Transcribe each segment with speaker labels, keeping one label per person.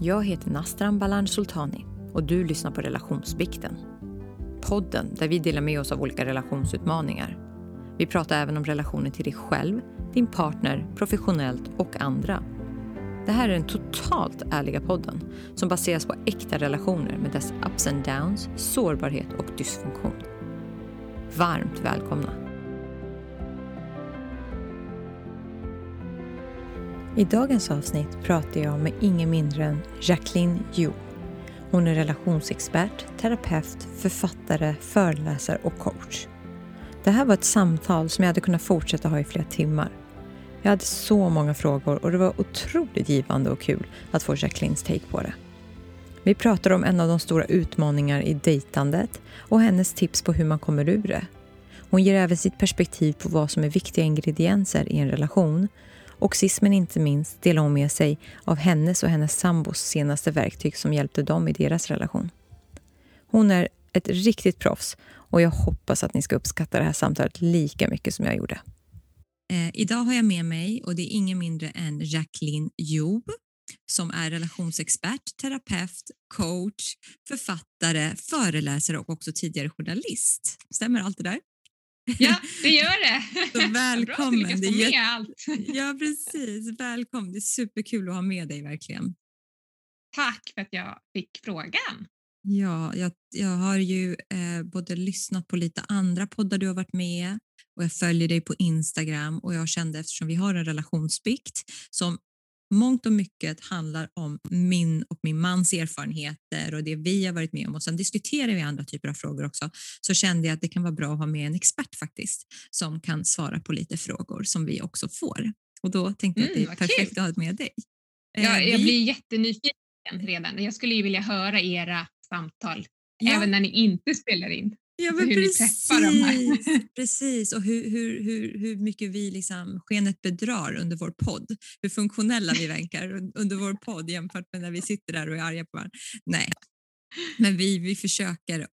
Speaker 1: Jag heter Nastran Balan Sultani och du lyssnar på Relationsbikten. Podden där vi delar med oss av olika relationsutmaningar. Vi pratar även om relationer till dig själv, din partner, professionellt och andra. Det här är den totalt ärliga podden som baseras på äkta relationer med dess ups and downs, sårbarhet och dysfunktion. Varmt välkomna! I dagens avsnitt pratar jag med ingen mindre än Jacqueline Yu. Hon är relationsexpert, terapeut, författare, föreläsare och coach. Det här var ett samtal som jag hade kunnat fortsätta ha i flera timmar. Jag hade så många frågor och det var otroligt givande och kul att få Jacquelines take på det. Vi pratar om en av de stora utmaningar i dejtandet och hennes tips på hur man kommer ur det. Hon ger även sitt perspektiv på vad som är viktiga ingredienser i en relation och sist men inte minst delade hon med sig av hennes och hennes sambos senaste verktyg som hjälpte dem i deras relation. Hon är ett riktigt proffs och jag hoppas att ni ska uppskatta det här samtalet lika mycket som jag gjorde. Eh, idag har jag med mig, och det är ingen mindre än Jacqueline Job som är relationsexpert, terapeut, coach, författare, föreläsare och också tidigare journalist. Stämmer allt det där?
Speaker 2: Ja, det gör det.
Speaker 1: Så välkommen.
Speaker 2: Bra att du lyckas få med allt.
Speaker 1: Ja, precis. Välkommen. Det är superkul att ha med dig verkligen.
Speaker 2: Tack för att jag fick frågan.
Speaker 1: Ja, jag, jag har ju eh, både lyssnat på lite andra poddar du har varit med och jag följer dig på Instagram och jag kände eftersom vi har en relationsbikt som mångt och mycket handlar om min och min mans erfarenheter och det vi har varit med om och sen diskuterar vi andra typer av frågor också så kände jag att det kan vara bra att ha med en expert faktiskt som kan svara på lite frågor som vi också får. Och då tänkte jag att det är mm, perfekt kul. att ha med dig.
Speaker 2: Ja, jag eh, blir jättenyfiken redan. Jag skulle ju vilja höra era samtal ja. även när ni inte spelar in.
Speaker 1: Ja, men hur precis, ni precis, och hur, hur, hur, hur mycket vi liksom skenet bedrar under vår podd. Hur funktionella vi verkar under vår podd jämfört med när vi sitter där och är arga på varandra. Nej, men vi, vi försöker att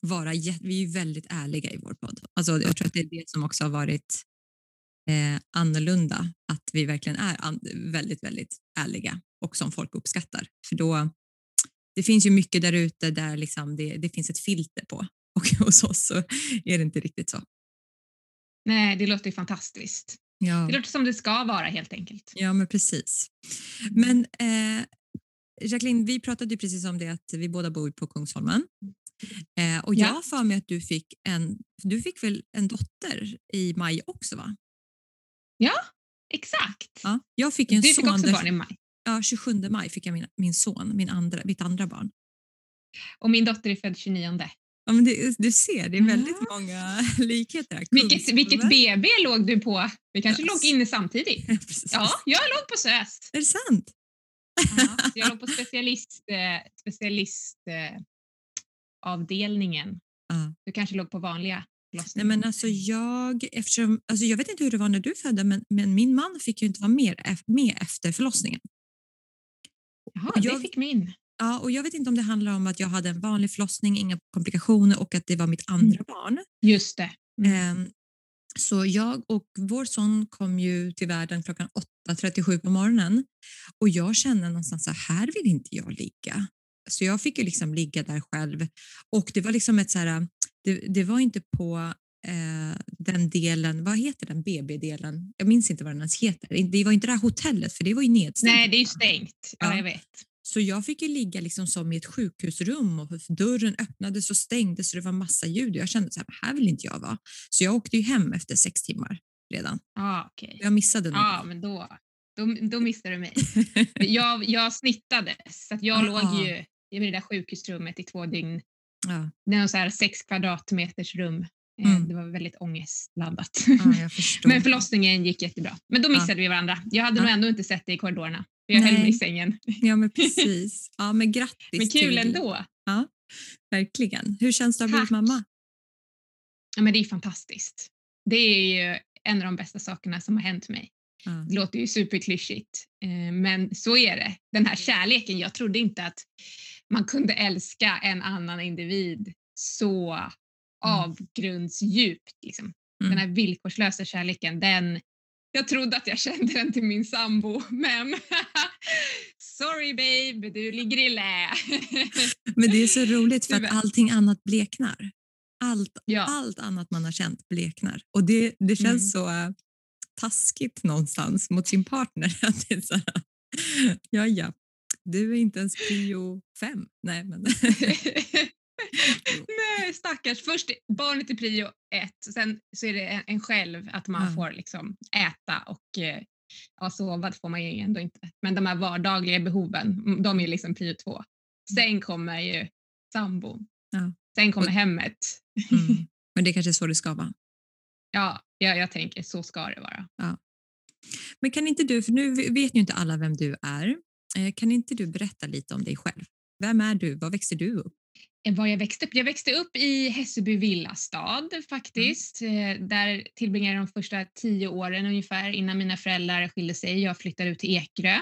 Speaker 1: vara, vi är väldigt ärliga i vår podd. Alltså, jag tror att det är det som också har varit eh, annorlunda, att vi verkligen är an, väldigt, väldigt ärliga och som folk uppskattar. För då det finns ju mycket där ute där liksom det, det finns ett filter på och hos oss så är det inte riktigt så.
Speaker 2: Nej, det låter ju fantastiskt. Ja. Det låter som det ska vara helt enkelt.
Speaker 1: Ja, men precis. Men eh, Jacqueline, vi pratade ju precis om det att vi båda bor på Kungsholmen. Eh, och jag har för mig att du fick en, du fick väl en dotter i maj också va?
Speaker 2: Ja, exakt.
Speaker 1: Ja, jag fick en
Speaker 2: du fick också barn i maj
Speaker 1: ja, 27 maj fick jag min, min son, min andra, mitt andra barn.
Speaker 2: Och min dotter är född 29.
Speaker 1: Ja, men det, du ser, det är väldigt ja. många likheter. Här.
Speaker 2: Vilket, vilket BB låg du på? Vi kanske yes. låg inne samtidigt? Ja, ja, jag låg på SÖS.
Speaker 1: Är det sant?
Speaker 2: Ja, jag låg på specialist, eh, specialist eh. Du kanske låg på vanliga
Speaker 1: Nej, men alltså jag, eftersom, alltså jag vet inte hur det var när du födde, men, men min man fick ju inte vara med, med efter förlossningen.
Speaker 2: Jaha, jag, det fick min.
Speaker 1: Ja, och jag vet inte om det handlar om att jag hade en vanlig förlossning, inga komplikationer och att det var mitt andra mm. barn.
Speaker 2: Just det.
Speaker 1: Mm. Um, så jag och vår son kom ju till världen klockan 8.37 på morgonen och jag kände någonstans så här vill inte jag ligga. Så jag fick ju liksom ligga där själv och det var liksom ett så här, det, det var inte på eh, den delen, vad heter den BB-delen? Jag minns inte vad den ens heter. Det var inte det här hotellet för det var ju nedstängt.
Speaker 2: Nej, det är ju stängt. Ja, ja. jag vet.
Speaker 1: Så jag fick ju ligga liksom som i ett sjukhusrum och dörren öppnades och stängdes så det var massa ljud. Jag kände så här, här vill inte jag vara. Så jag åkte ju hem efter sex timmar redan.
Speaker 2: Ah, okay.
Speaker 1: Jag missade
Speaker 2: den. Ja, ah, men då, då, då missade du mig. jag, jag snittades så att jag ah, låg ju i det där sjukhusrummet i två dygn. Ja. Det är så här sex kvadratmeters rum mm. Det var väldigt ångestladdat. Ja, men förlossningen gick jättebra. Men då missade ja. vi varandra. Jag hade ja. nog ändå inte sett dig i korridorerna. Jag höll mig i sängen.
Speaker 1: Ja, men precis. Ja, men grattis.
Speaker 2: Men kul till... ändå.
Speaker 1: Ja, verkligen. Hur känns det att ha blivit mamma?
Speaker 2: Ja, men det är fantastiskt. Det är ju en av de bästa sakerna som har hänt mig. Ja. Det låter ju superklyschigt, eh, men så är det. Den här kärleken, jag trodde inte att man kunde älska en annan individ så. Avgrundsdjupt. Liksom. Mm. Den här villkorslösa kärleken, den, jag trodde att jag kände den till min sambo, men sorry babe, du ligger i lä.
Speaker 1: Men det är så roligt för att allting annat bleknar. Allt, ja. allt annat man har känt bleknar. Och det, det känns mm. så uh, taskigt någonstans mot sin partner. Att det är så här, ja, ja, du är inte ens prio fem. Nej, men
Speaker 2: Nej, stackars. Först barnet är prio ett, sen så är det en själv att man mm. får liksom äta och eh, ja, sova får man ju ändå inte. Men de här vardagliga behoven, de är liksom prio två. Sen kommer ju sambon. Ja. Sen kommer och, hemmet.
Speaker 1: Mm. Men det är kanske är så det ska vara?
Speaker 2: Ja, jag, jag tänker så ska det vara.
Speaker 1: Ja. Men kan inte du, för nu vet ju inte alla vem du är, eh, kan inte du berätta lite om dig själv? Vem är du? Var växte du upp?
Speaker 2: Eh, var jag växte upp? Jag växte upp i Hässelby villastad faktiskt. Mm. Där tillbringade jag de första tio åren ungefär innan mina föräldrar skilde sig. Jag flyttade ut till Ekerö.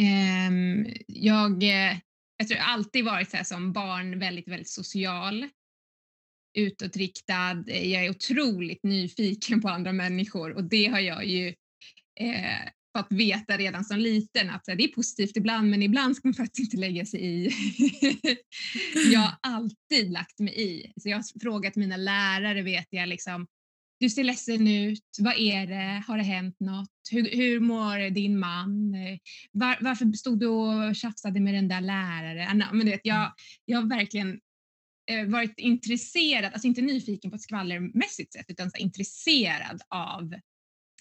Speaker 2: Ehm, jag, eh, jag tror alltid varit så här som barn väldigt, väldigt social utåtriktad. Jag är otroligt nyfiken på andra människor och det har jag ju eh, fått veta redan som liten att det är positivt ibland men ibland ska man faktiskt inte lägga sig i. jag har alltid lagt mig i. Så jag har frågat mina lärare vet jag liksom du ser ledsen ut, vad är det, har det hänt något, hur, hur mår din man, Var, varför stod du och tjafsade med den där läraren? Men du vet, jag, jag har verkligen eh, varit intresserad, alltså inte nyfiken på ett skvallermässigt sätt utan så intresserad av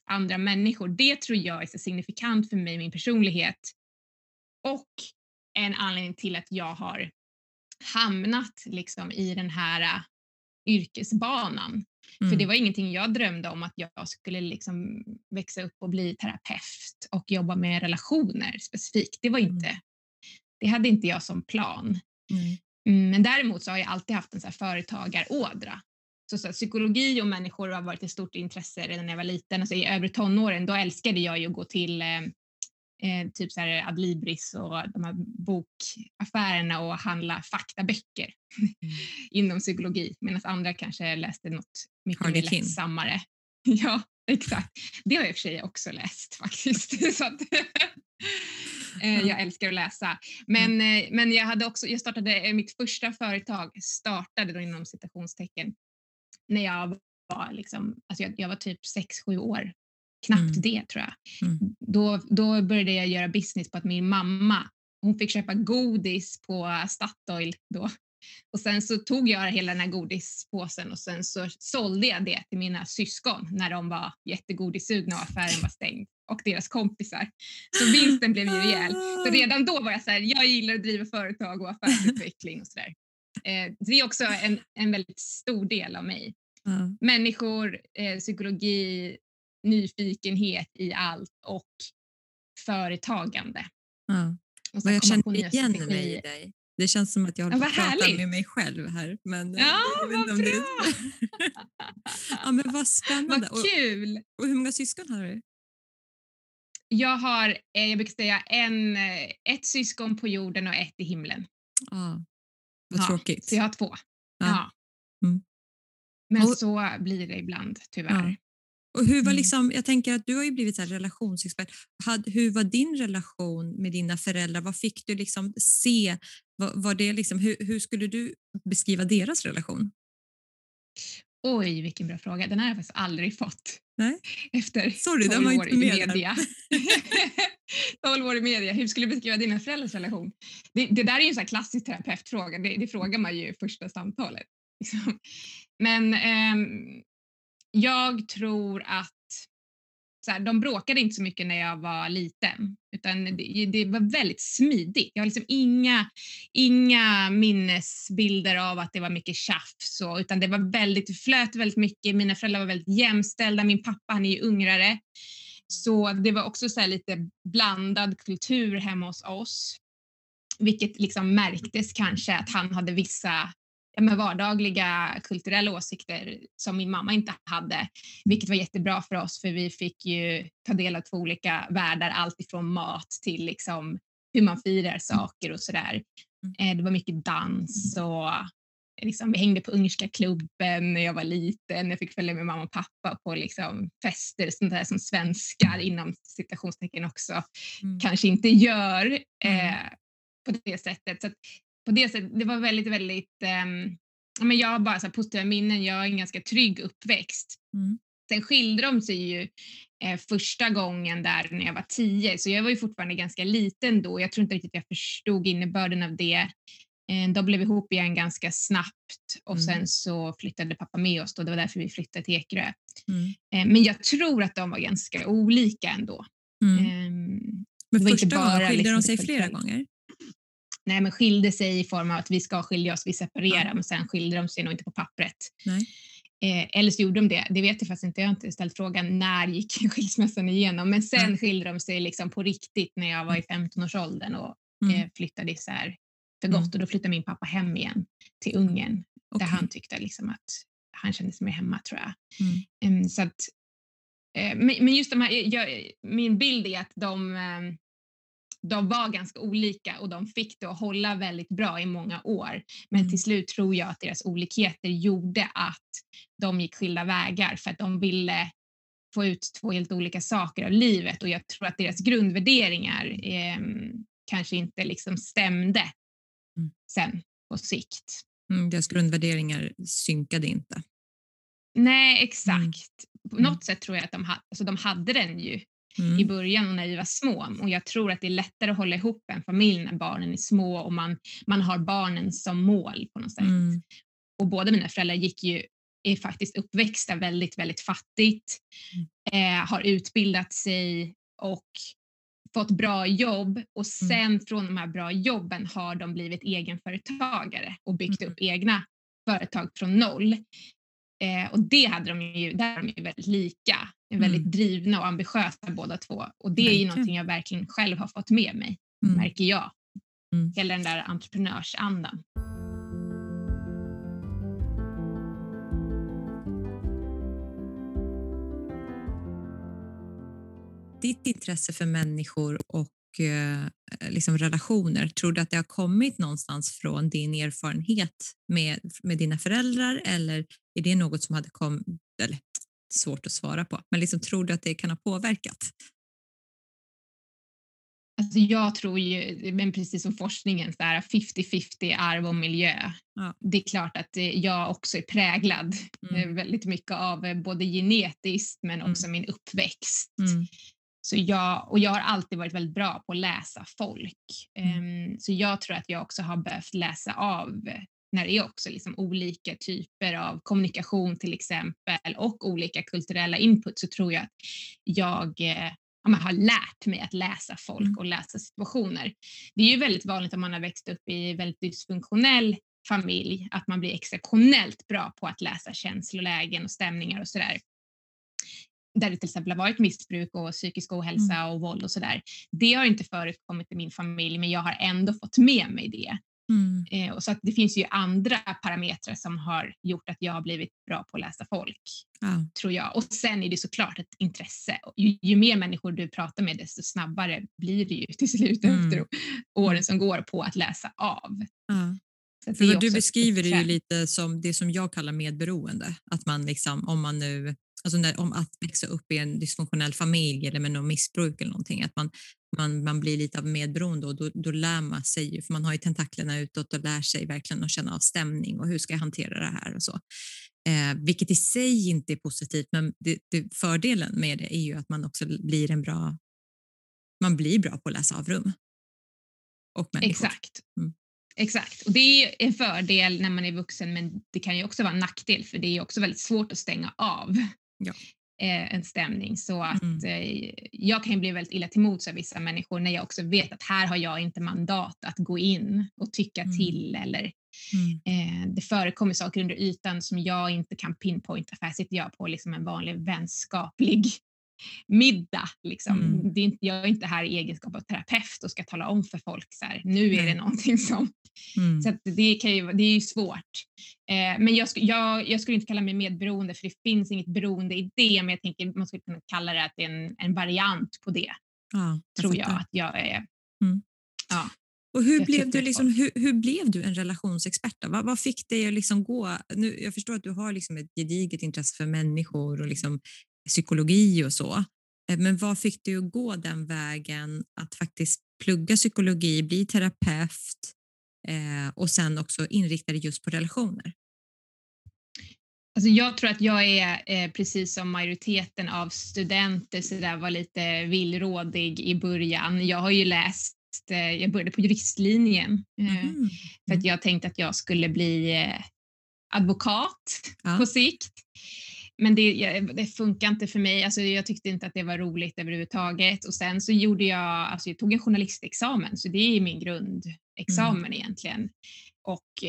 Speaker 2: andra människor. Det tror jag är så signifikant för mig, min personlighet. Och en anledning till att jag har hamnat liksom i den här uh, yrkesbanan. Mm. För det var ingenting jag drömde om att jag skulle liksom växa upp och bli terapeut och jobba med relationer specifikt. Det var mm. inte, mm. det hade inte jag som plan. Mm. mm. Men däremot så har jag alltid haft en så här företagarådra så, så psykologi och människor har varit ett stort intresse redan när jag var liten. Alltså, I övre tonåren då älskade jag ju att gå till eh, eh, typ så här Adlibris och de här bokaffärerna och handla faktaböcker mm. inom psykologi medan andra kanske läste något mycket Hardy mer lättsammare. ja, exakt. Det har jag i och för sig också läst faktiskt. så att, eh, jag älskar att läsa. Men, eh, men jag, hade också, jag startade, mitt första företag startade då inom citationstecken när jag var, liksom, alltså jag, jag var typ 6-7 år. Knappt mm. det tror jag. Mm. Då, då började jag göra business på att min mamma hon fick köpa godis på Statoil då. Och sen så tog jag hela den här godispåsen och sen så sålde jag det till mina syskon när de var jättegodissugna och affären var stängd och deras kompisar. Så vinsten blev ju rejäl. Så redan då var jag så här, jag gillar att driva företag och affärsutveckling och sådär. Eh, det är också en, en väldigt stor del av mig. Mm. Människor, eh, psykologi, nyfikenhet i allt och företagande.
Speaker 1: Mm. Och jag känner igen mig i dig. Det känns som att jag håller på att prata med mig själv här. Men
Speaker 2: eh, ja, vad bra! Det...
Speaker 1: ja, men vad spännande.
Speaker 2: Vad kul!
Speaker 1: Och, och hur många syskon har du?
Speaker 2: Jag har, eh, jag brukar säga, en, ett syskon på jorden och ett i himlen.
Speaker 1: Ah, vad ja, tråkigt.
Speaker 2: Så jag har två. Ja. Mm. Men och, så blir det ibland, tyvärr.
Speaker 1: Och hur var mm. liksom, jag tänker att du har ju blivit så relationsexpert. hur var din relation med dina föräldrar? Vad fick du liksom se? Var, var det liksom, hur, hur, skulle du beskriva deras relation?
Speaker 2: Oj, vilken bra fråga. Den har jag faktiskt aldrig fått.
Speaker 1: Nej.
Speaker 2: Efter
Speaker 1: Sorry,
Speaker 2: 12 år i media. 12 år i media. Hur skulle du beskriva dina föräldrars relation? Det, det där är ju en sån klassisk terapeutfråga. Det, det frågar man ju i första samtalet. Liksom. Men eh, jag tror att så här, de bråkade inte så mycket när jag var liten utan det, det, var väldigt smidigt. Jag har liksom inga, inga minnesbilder av att det var mycket tjafs och, utan det var väldigt, flöt väldigt mycket. Mina föräldrar var väldigt jämställda. Min pappa han är ju ungrare så det var också så lite blandad kultur hemma hos oss vilket liksom märktes kanske att han hade vissa med vardagliga kulturella åsikter som min mamma inte hade, vilket var jättebra för oss för vi fick ju ta del av två olika världar, allt ifrån mat till liksom hur man firar saker och sådär. Mm. Eh, det var mycket dans och liksom, vi hängde på ungerska klubben när jag var liten. Jag fick följa med mamma och pappa på liksom, fester, sånt där som svenskar inom citationstecken också mm. kanske inte gör mm. eh, på det sättet. Så på det sättet, det var väldigt, väldigt eh, men jag har bara så positiva minnen. Jag har en ganska trygg uppväxt. Mm. Sen skilde de sig ju eh, första gången där när jag var tio, så jag var ju fortfarande ganska liten då. Jag tror inte riktigt jag förstod innebörden av det. Eh, de blev ihop igen ganska snabbt och mm. sen så flyttade pappa med oss. Då. Det var därför vi flyttade till Ekerö. Mm. Eh, men jag tror att de var ganska olika ändå.
Speaker 1: Mm. Eh, men första gången skilde liksom, de sig flera gånger?
Speaker 2: Nej, men skilde sig i form av att vi ska skilja oss, vi separerar, ja. men sen skilde de sig nog inte på pappret. Eh, eller så gjorde de det, det vet jag faktiskt inte, jag har inte ställt frågan när gick skilsmässan igenom, men sen mm. skilde de sig liksom på riktigt när jag var i 15-årsåldern och mm. eh, flyttade isär för gott mm. och då flyttade min pappa hem igen till Ungern okay. där han tyckte liksom att han kände sig mer hemma tror jag.
Speaker 1: Mm.
Speaker 2: Um, så att, uh, men, just de här, jag, min bild är att de, um, de var ganska olika och de fick det att hålla väldigt bra i många år. Men mm. till slut tror jag att deras olikheter gjorde att de gick skilda vägar för att de ville få ut två helt olika saker av livet och jag tror att deras grundvärderingar eh, kanske inte liksom stämde mm. sen på sikt.
Speaker 1: Mm, deras grundvärderingar synkade inte.
Speaker 2: Nej, mm. exakt. På något mm. sätt tror jag att de, ha, alltså de hade den ju mm. i början och när vi var små och jag tror att det är lättare att hålla ihop en familj när barnen är små och man, man har barnen som mål på något sätt.
Speaker 1: Mm.
Speaker 2: Och båda mina föräldrar gick ju är faktiskt uppväxta väldigt, väldigt fattigt, mm. eh, har utbildat sig och fått bra jobb och mm. sen mm. från de här bra jobben har de blivit egenföretagare och byggt mm. upp egna företag från noll. Eh, och det hade de ju, där är de ju väldigt lika, väldigt mm. drivna och ambitiösa båda två. Och det är ju någonting jag verkligen själv har fått med mig, mm. märker jag. Mm. Hela den där entreprenörsandan.
Speaker 1: ditt intresse för människor och liksom relationer, tror du att det har kommit någonstans från din erfarenhet med, med dina föräldrar eller är det något som hade kommit, eller svårt att svara på, men liksom, tror du att det kan ha påverkat?
Speaker 2: Alltså jag tror ju, men precis som forskningen, 50-50 arv och miljö.
Speaker 1: Ja.
Speaker 2: Det är klart att eh, jag också är präglad mm. väldigt mycket av eh, både genetiskt men också mm. min uppväxt.
Speaker 1: Mm.
Speaker 2: Så jag, och jag har alltid varit väldigt bra på att läsa folk. Um, så jag tror att jag också har behövt läsa av när det är också liksom olika typer av kommunikation till exempel och olika kulturella input så tror jag att jag eh, har lärt mig att läsa folk mm. och läsa situationer. Det är ju väldigt vanligt om man har växt upp i väldigt dysfunktionell familj att man blir exceptionellt bra på att läsa känslolägen och stämningar och sådär där det till exempel har varit missbruk och psykisk ohälsa mm. och våld och sådär. Det har inte förekommit i min familj men jag har ändå fått med mig det.
Speaker 1: Mm.
Speaker 2: Eh, och så att det finns ju andra parametrar som har gjort att jag har blivit bra på att läsa folk,
Speaker 1: ja.
Speaker 2: tror jag. Och sen är det såklart ett intresse. Ju, ju, mer människor du pratar med desto snabbare blir det ju till slut mm. efter åren som går på att läsa av.
Speaker 1: Ja. För vad du beskriver är ju lite som det som jag kallar medberoende. Att man liksom, om man nu alltså när, om att växa upp i en dysfunktionell familj eller med något missbruk eller någonting, att man, man, man blir lite av medberoende och då, då lär man sig ju, för man har ju tentaklerna utåt och lär sig verkligen att känna av stämning och hur ska jag hantera det här och så. Eh, vilket i sig inte är positivt, men det, det, fördelen med det är ju att man också blir en bra, man blir bra på att läsa av rum. Och människor.
Speaker 2: Exakt.
Speaker 1: Mm.
Speaker 2: Exakt, och det är en fördel när man är vuxen men det kan ju också vara en nackdel för det är också väldigt svårt att stänga av
Speaker 1: ja.
Speaker 2: eh, en stämning. Så att
Speaker 1: mm.
Speaker 2: eh, jag kan ju bli väldigt illa till mots av vissa människor när jag också vet att här har jag inte mandat att gå in och tycka
Speaker 1: mm.
Speaker 2: till eller
Speaker 1: mm.
Speaker 2: eh, det förekommer saker under ytan som jag inte kan pinpointa för här sitter jag på liksom en vanlig vänskaplig middag. Liksom.
Speaker 1: Mm.
Speaker 2: Det är jag är inte här i egenskap av terapeut och ska tala om för folk så här, nu är det någonting som...
Speaker 1: Mm.
Speaker 2: Så det, kan ju, det är ju svårt. Eh, men jag, jag, jag skulle inte kalla mig medberoende för det finns inget beroende i det, men jag tänker man skulle kunna kalla det att det är en, en variant på det.
Speaker 1: Ja,
Speaker 2: tror jag att jag är.
Speaker 1: Mm.
Speaker 2: Ja.
Speaker 1: Och hur, blev du, liksom, hur, hur, blev du en relationsexpert? Vad, vad, fick dig att liksom gå... Nu, jag förstår att du har liksom ett gediget intresse för människor och liksom psykologi och så. Eh, men vad fick dig att gå den vägen att faktiskt plugga psykologi, bli terapeut eh, och sen också inrikta dig just på relationer?
Speaker 2: Alltså jag tror att jag är eh, precis som majoriteten av studenter så där var lite villrådig i början. Jag har ju läst, eh, jag började på juristlinjen mm. för att jag tänkte att jag skulle bli advokat ja. på sikt. Men det, det, funkar inte för mig. Alltså jag tyckte inte att det var roligt överhuvudtaget. Och sen så gjorde jag, alltså jag tog en journalistexamen, så det är min grundexamen mm. egentligen. Och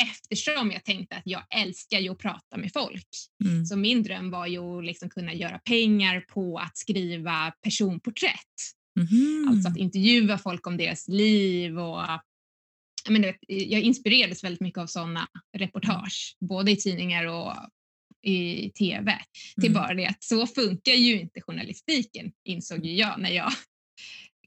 Speaker 2: eftersom jag tänkte att jag älskar ju att prata med folk. Mm. Så min dröm var ju att liksom kunna göra pengar på att skriva personporträtt. Mm. Alltså att intervjua folk om deras liv och jag, menar, jag inspirerades väldigt mycket av sådana reportage, både i tidningar och i tv. Mm. Till bara det att så funkar ju inte journalistiken insåg ju jag när jag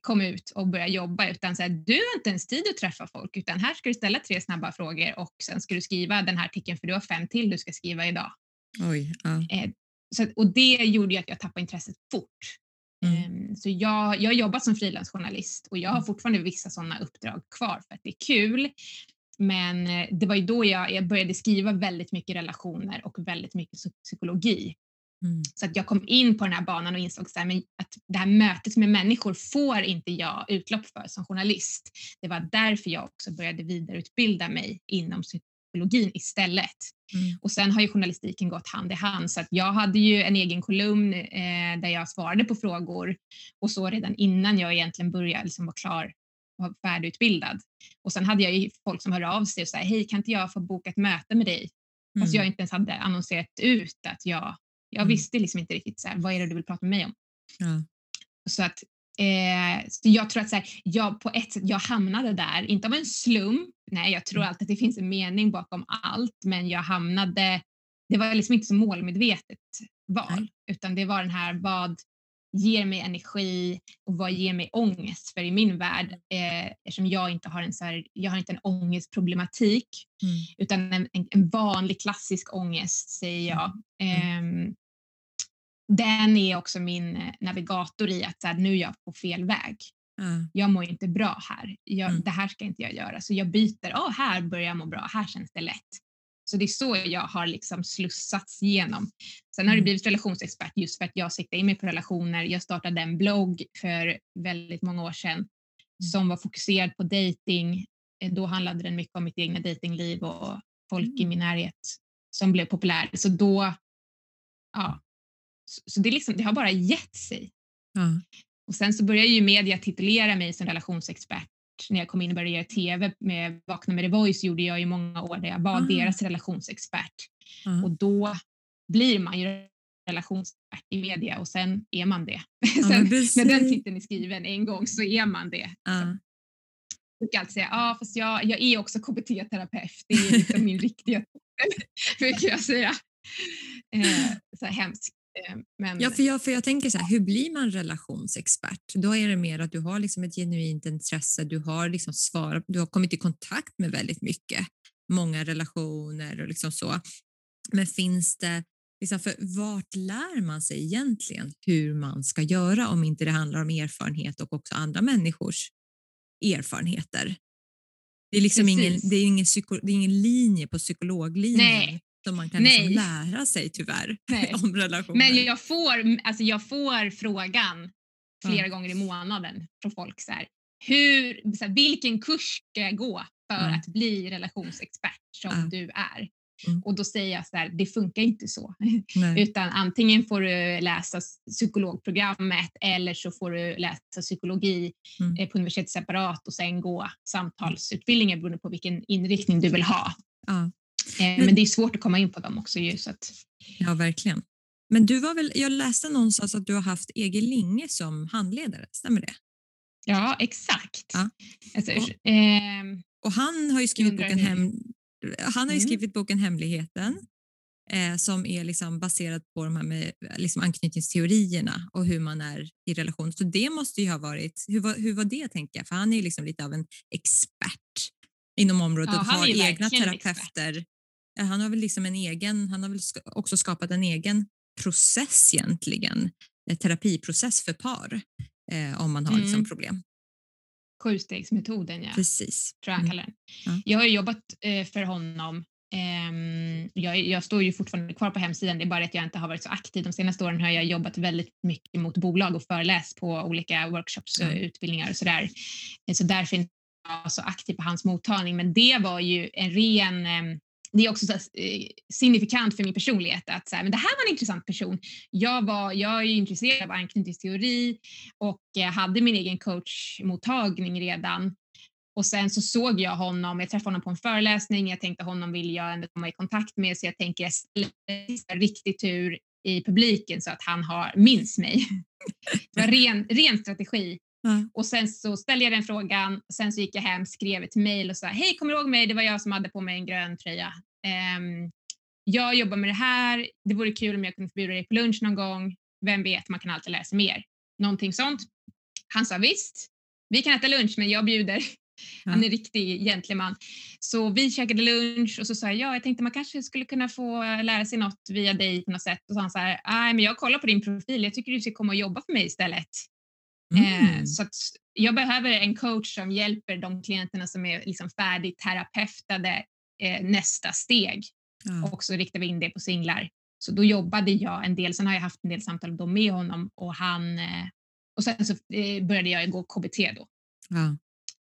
Speaker 2: kom ut och började jobba utan så här, du har inte ens tid att träffa folk utan här ska du ställa tre snabba frågor och sen ska du skriva den här artikeln för du har fem till du ska skriva idag.
Speaker 1: Oj, ja.
Speaker 2: eh, så, och det gjorde ju att jag tappade intresset fort. Mm. Eh, så jag, jag har jobbat som frilansjournalist och jag har mm. fortfarande vissa sådana uppdrag kvar för att det är kul. Men eh, det var ju då jag, jag började skriva väldigt mycket relationer och väldigt mycket psykologi. Mm. Så att jag kom in på den här banan och insåg så här, att det här mötet med människor får inte jag utlopp för som journalist. Det var därför jag också började vidareutbilda mig inom psykologin istället. Mm. Och sen har ju journalistiken gått hand i hand så att jag hade ju en egen kolumn eh, där jag svarade på frågor och så redan innan jag egentligen började liksom vara klar och färdigutbildad. Och sen hade jag ju folk som hörde av sig och sa hej kan inte jag få boka ett möte med dig? Mm. Fast jag inte ens hade annonserat ut att jag jag mm. visste liksom inte riktigt så här, vad är det du vill prata med mig om. Ja. Så att eh, så jag tror att så här, jag på ett sätt, jag hamnade där, inte av en slump. Nej, jag tror mm. alltid att det finns en mening bakom allt, men jag hamnade, det var liksom inte så målmedvetet val, Nej. utan det var den här vad ger mig energi och vad ger mig ångest? För i min värld, eh, eftersom jag inte har en, så här, jag har inte en ångestproblematik mm. utan en, en, vanlig klassisk ångest säger jag. Mm. Eh, den är också min eh, navigator i att så här, nu är jag på fel väg. Mm. Jag mår inte bra här. Jag, mm. Det här ska inte jag göra. Så jag byter. Oh, här börjar jag må bra. Här känns det lätt. Så det är så jag har liksom slussats igenom. Sen har det mm. blivit relationsexpert just för att jag siktar in mig på relationer. Jag startade en blogg för väldigt många år sedan mm. som var fokuserad på dating. Eh, då handlade den mycket om mitt egna datingliv och folk i min närhet som blev populär. Så då, ja, så det, liksom, det har bara gett sig. Mm. Och sen så började ju media titulera mig som relationsexpert när jag kom in och började göra TV med Vakna med The Voice gjorde jag i många år där jag var mm. deras relationsexpert. Mm. Och då blir man ju relationsexpert i media och sen är man det. sen, när den titeln är skriven en gång så är man det. Mm. Jag brukar alltid säga, ja fast jag, jag är också KBT-terapeut, det är liksom min riktiga titel, brukar jag säga. Eh, så hemskt.
Speaker 1: Eh, men... Ja, för jag, för jag tänker så här, hur blir man relationsexpert? Då är det mer att du har liksom ett genuint intresse, du har, liksom svarat, du har kommit i kontakt med väldigt mycket, många relationer och liksom så. Men finns det, liksom för vart lär man sig egentligen hur man ska göra om inte det handlar om erfarenhet och också andra människors erfarenheter? Det är liksom ingen, det är ingen, psyko, det är ingen linje på psykologlinjen. Nej, som man kan liksom lära sig tyvärr Nej. om relationer.
Speaker 2: Men jag får, alltså jag får frågan flera ja. gånger i månaden från folk så här, hur, så här, vilken kurs ska jag gå för ja. att bli relationsexpert som ja. du är? Mm. Och då säger jag så här, det funkar inte så. Utan antingen får du läsa psykologprogrammet eller så får du läsa psykologi mm. Eh, på universitet separat och sen gå samtalsutbildningar beroende på vilken inriktning du vill ha. Ja. Eh, men det är svårt att komma in på dem också. Ju, så att...
Speaker 1: Ja, verkligen. Men du var väl, jag läste någonstans att du har haft Ege Linge som handledare, stämmer det?
Speaker 2: Ja, exakt. Ja. Alltså,
Speaker 1: och, eh, och, han har ju skrivit boken, hem, han har ju mm. skrivit boken Hemligheten eh, som är liksom baserat på de här med liksom anknytningsteorierna och hur man är i relation. Så det måste ju ha varit, hur var, hur var det tänker jag? För han är ju liksom lite av en expert inom området
Speaker 2: Ja,
Speaker 1: och har egna terapeuter. Ja, Han har väl liksom en egen, han har väl också skapat en egen process egentligen, en terapiprocess för par eh, om man har liksom
Speaker 2: Mm.
Speaker 1: problem.
Speaker 2: Sjustegsmetoden, ja.
Speaker 1: Precis.
Speaker 2: tror jag han
Speaker 1: Mm.
Speaker 2: kallar den.
Speaker 1: Ja.
Speaker 2: Jag har jobbat eh, för honom. Ehm, jag, jag står ju fortfarande kvar på hemsidan, det är bara att jag inte har varit så aktiv. De senaste åren har jag jobbat väldigt mycket mot bolag och föreläst på olika workshops och
Speaker 1: Ja.
Speaker 2: utbildningar och sådär. Eh, Så därför är jag så aktiv på hans mottagning. Men det var ju en ren ehm, det är också så, här, eh, signifikant för min personlighet att så här, men det här var en intressant person. Jag, var, jag är ju intresserad av anknytningsteori och eh, hade min egen coachmottagning redan. Och sen så såg jag honom, jag träffade honom på en föreläsning, jag tänkte honom vill jag ändå komma i kontakt med så jag tänker jag ställer riktig tur i publiken så att han har, minns mig. Det var ren, ren strategi.
Speaker 1: Ja.
Speaker 2: Och sen så ställde jag den frågan, sen så gick jag hem, skrev ett mejl och sa hej, kommer du ihåg mig? Det var jag som hade på mig en grön tröja. Ehm, jag jobbar med det här, det vore kul om jag kunde bjuda dig på lunch någon gång. Vem vet, man kan alltid lära sig mer. Någonting sånt. Han sa visst, vi kan äta lunch men jag bjuder. Han är en riktig gentleman. Så vi käkade lunch och så sa jag, ja, jag tänkte man kanske skulle kunna få lära sig något via dig på något sätt. Och så han så här, nej men jag kollar på din profil, jag tycker du ska komma och jobba för mig istället. Eh,
Speaker 1: Mm.
Speaker 2: så att jag behöver en coach som hjälper de klienterna som är liksom färdigterapeutade eh, nästa steg.
Speaker 1: Ja.
Speaker 2: Och så riktar vi in det på singlar. Så då jobbade jag en del, sen har jag haft en del samtal då med honom och han eh, och sen så eh, började jag gå KBT då.
Speaker 1: Ja.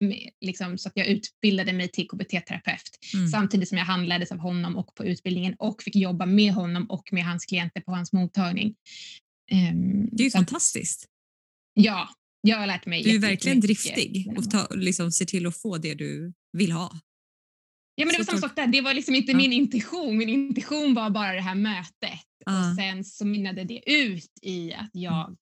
Speaker 2: Med, liksom, så att jag utbildade mig till KBT-terapeut
Speaker 1: Mm.
Speaker 2: samtidigt som jag handleddes av honom och på utbildningen och fick jobba med honom och med hans klienter på hans mottagning. Ehm,
Speaker 1: Det är ju
Speaker 2: så
Speaker 1: fantastiskt.
Speaker 2: Ja, jag har lärt mig
Speaker 1: Du är verkligen driftig och ta, liksom, ser till att få det du vill ha.
Speaker 2: Ja, men det var samma sak där. Det var liksom inte
Speaker 1: Ja.
Speaker 2: min intention. Min intention var bara det här mötet.
Speaker 1: Ja.
Speaker 2: Och sen så mynnade det ut i att jag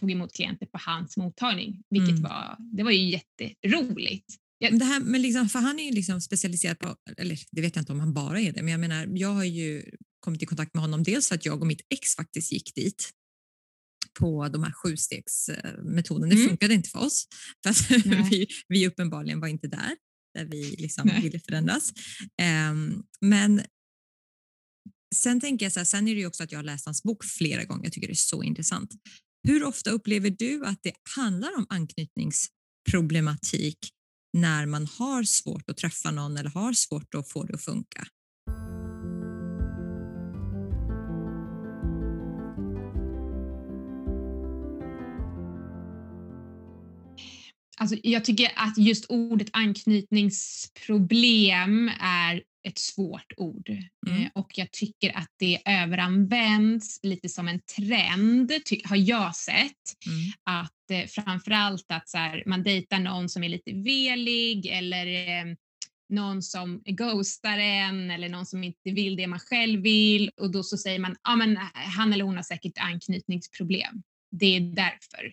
Speaker 2: tog emot klienter på hans mottagning, vilket
Speaker 1: Mm.
Speaker 2: var, det var ju jätteroligt.
Speaker 1: Men Det här, men liksom, för han är ju liksom specialiserad på, eller det vet jag inte om han bara är det, men jag menar, jag har ju kommit i kontakt med honom dels för att jag och mitt ex faktiskt gick dit på de här sjustegsmetoden. Det
Speaker 2: Mm.
Speaker 1: funkade inte för oss, för att vi, vi uppenbarligen var inte där, där vi liksom
Speaker 2: Nej.
Speaker 1: ville förändras. Ehm, men sen tänker jag så här, sen är det ju också att jag har läst hans bok flera gånger, jag tycker det är så intressant. Hur ofta upplever du att det handlar om anknytningsproblematik när man har svårt att träffa någon eller har svårt att få det att funka?
Speaker 2: Alltså, jag tycker att just ordet anknytningsproblem är ett svårt ord
Speaker 1: Mm.
Speaker 2: eh, och jag tycker att det överanvänds lite som en trend, har jag sett.
Speaker 1: Mm.
Speaker 2: att eh, framförallt att så här, man dejtar någon som är lite velig eller eh, någon som ghostar en eller någon som inte vill det man själv vill och då så säger man ja men han eller hon har säkert anknytningsproblem. Det är därför.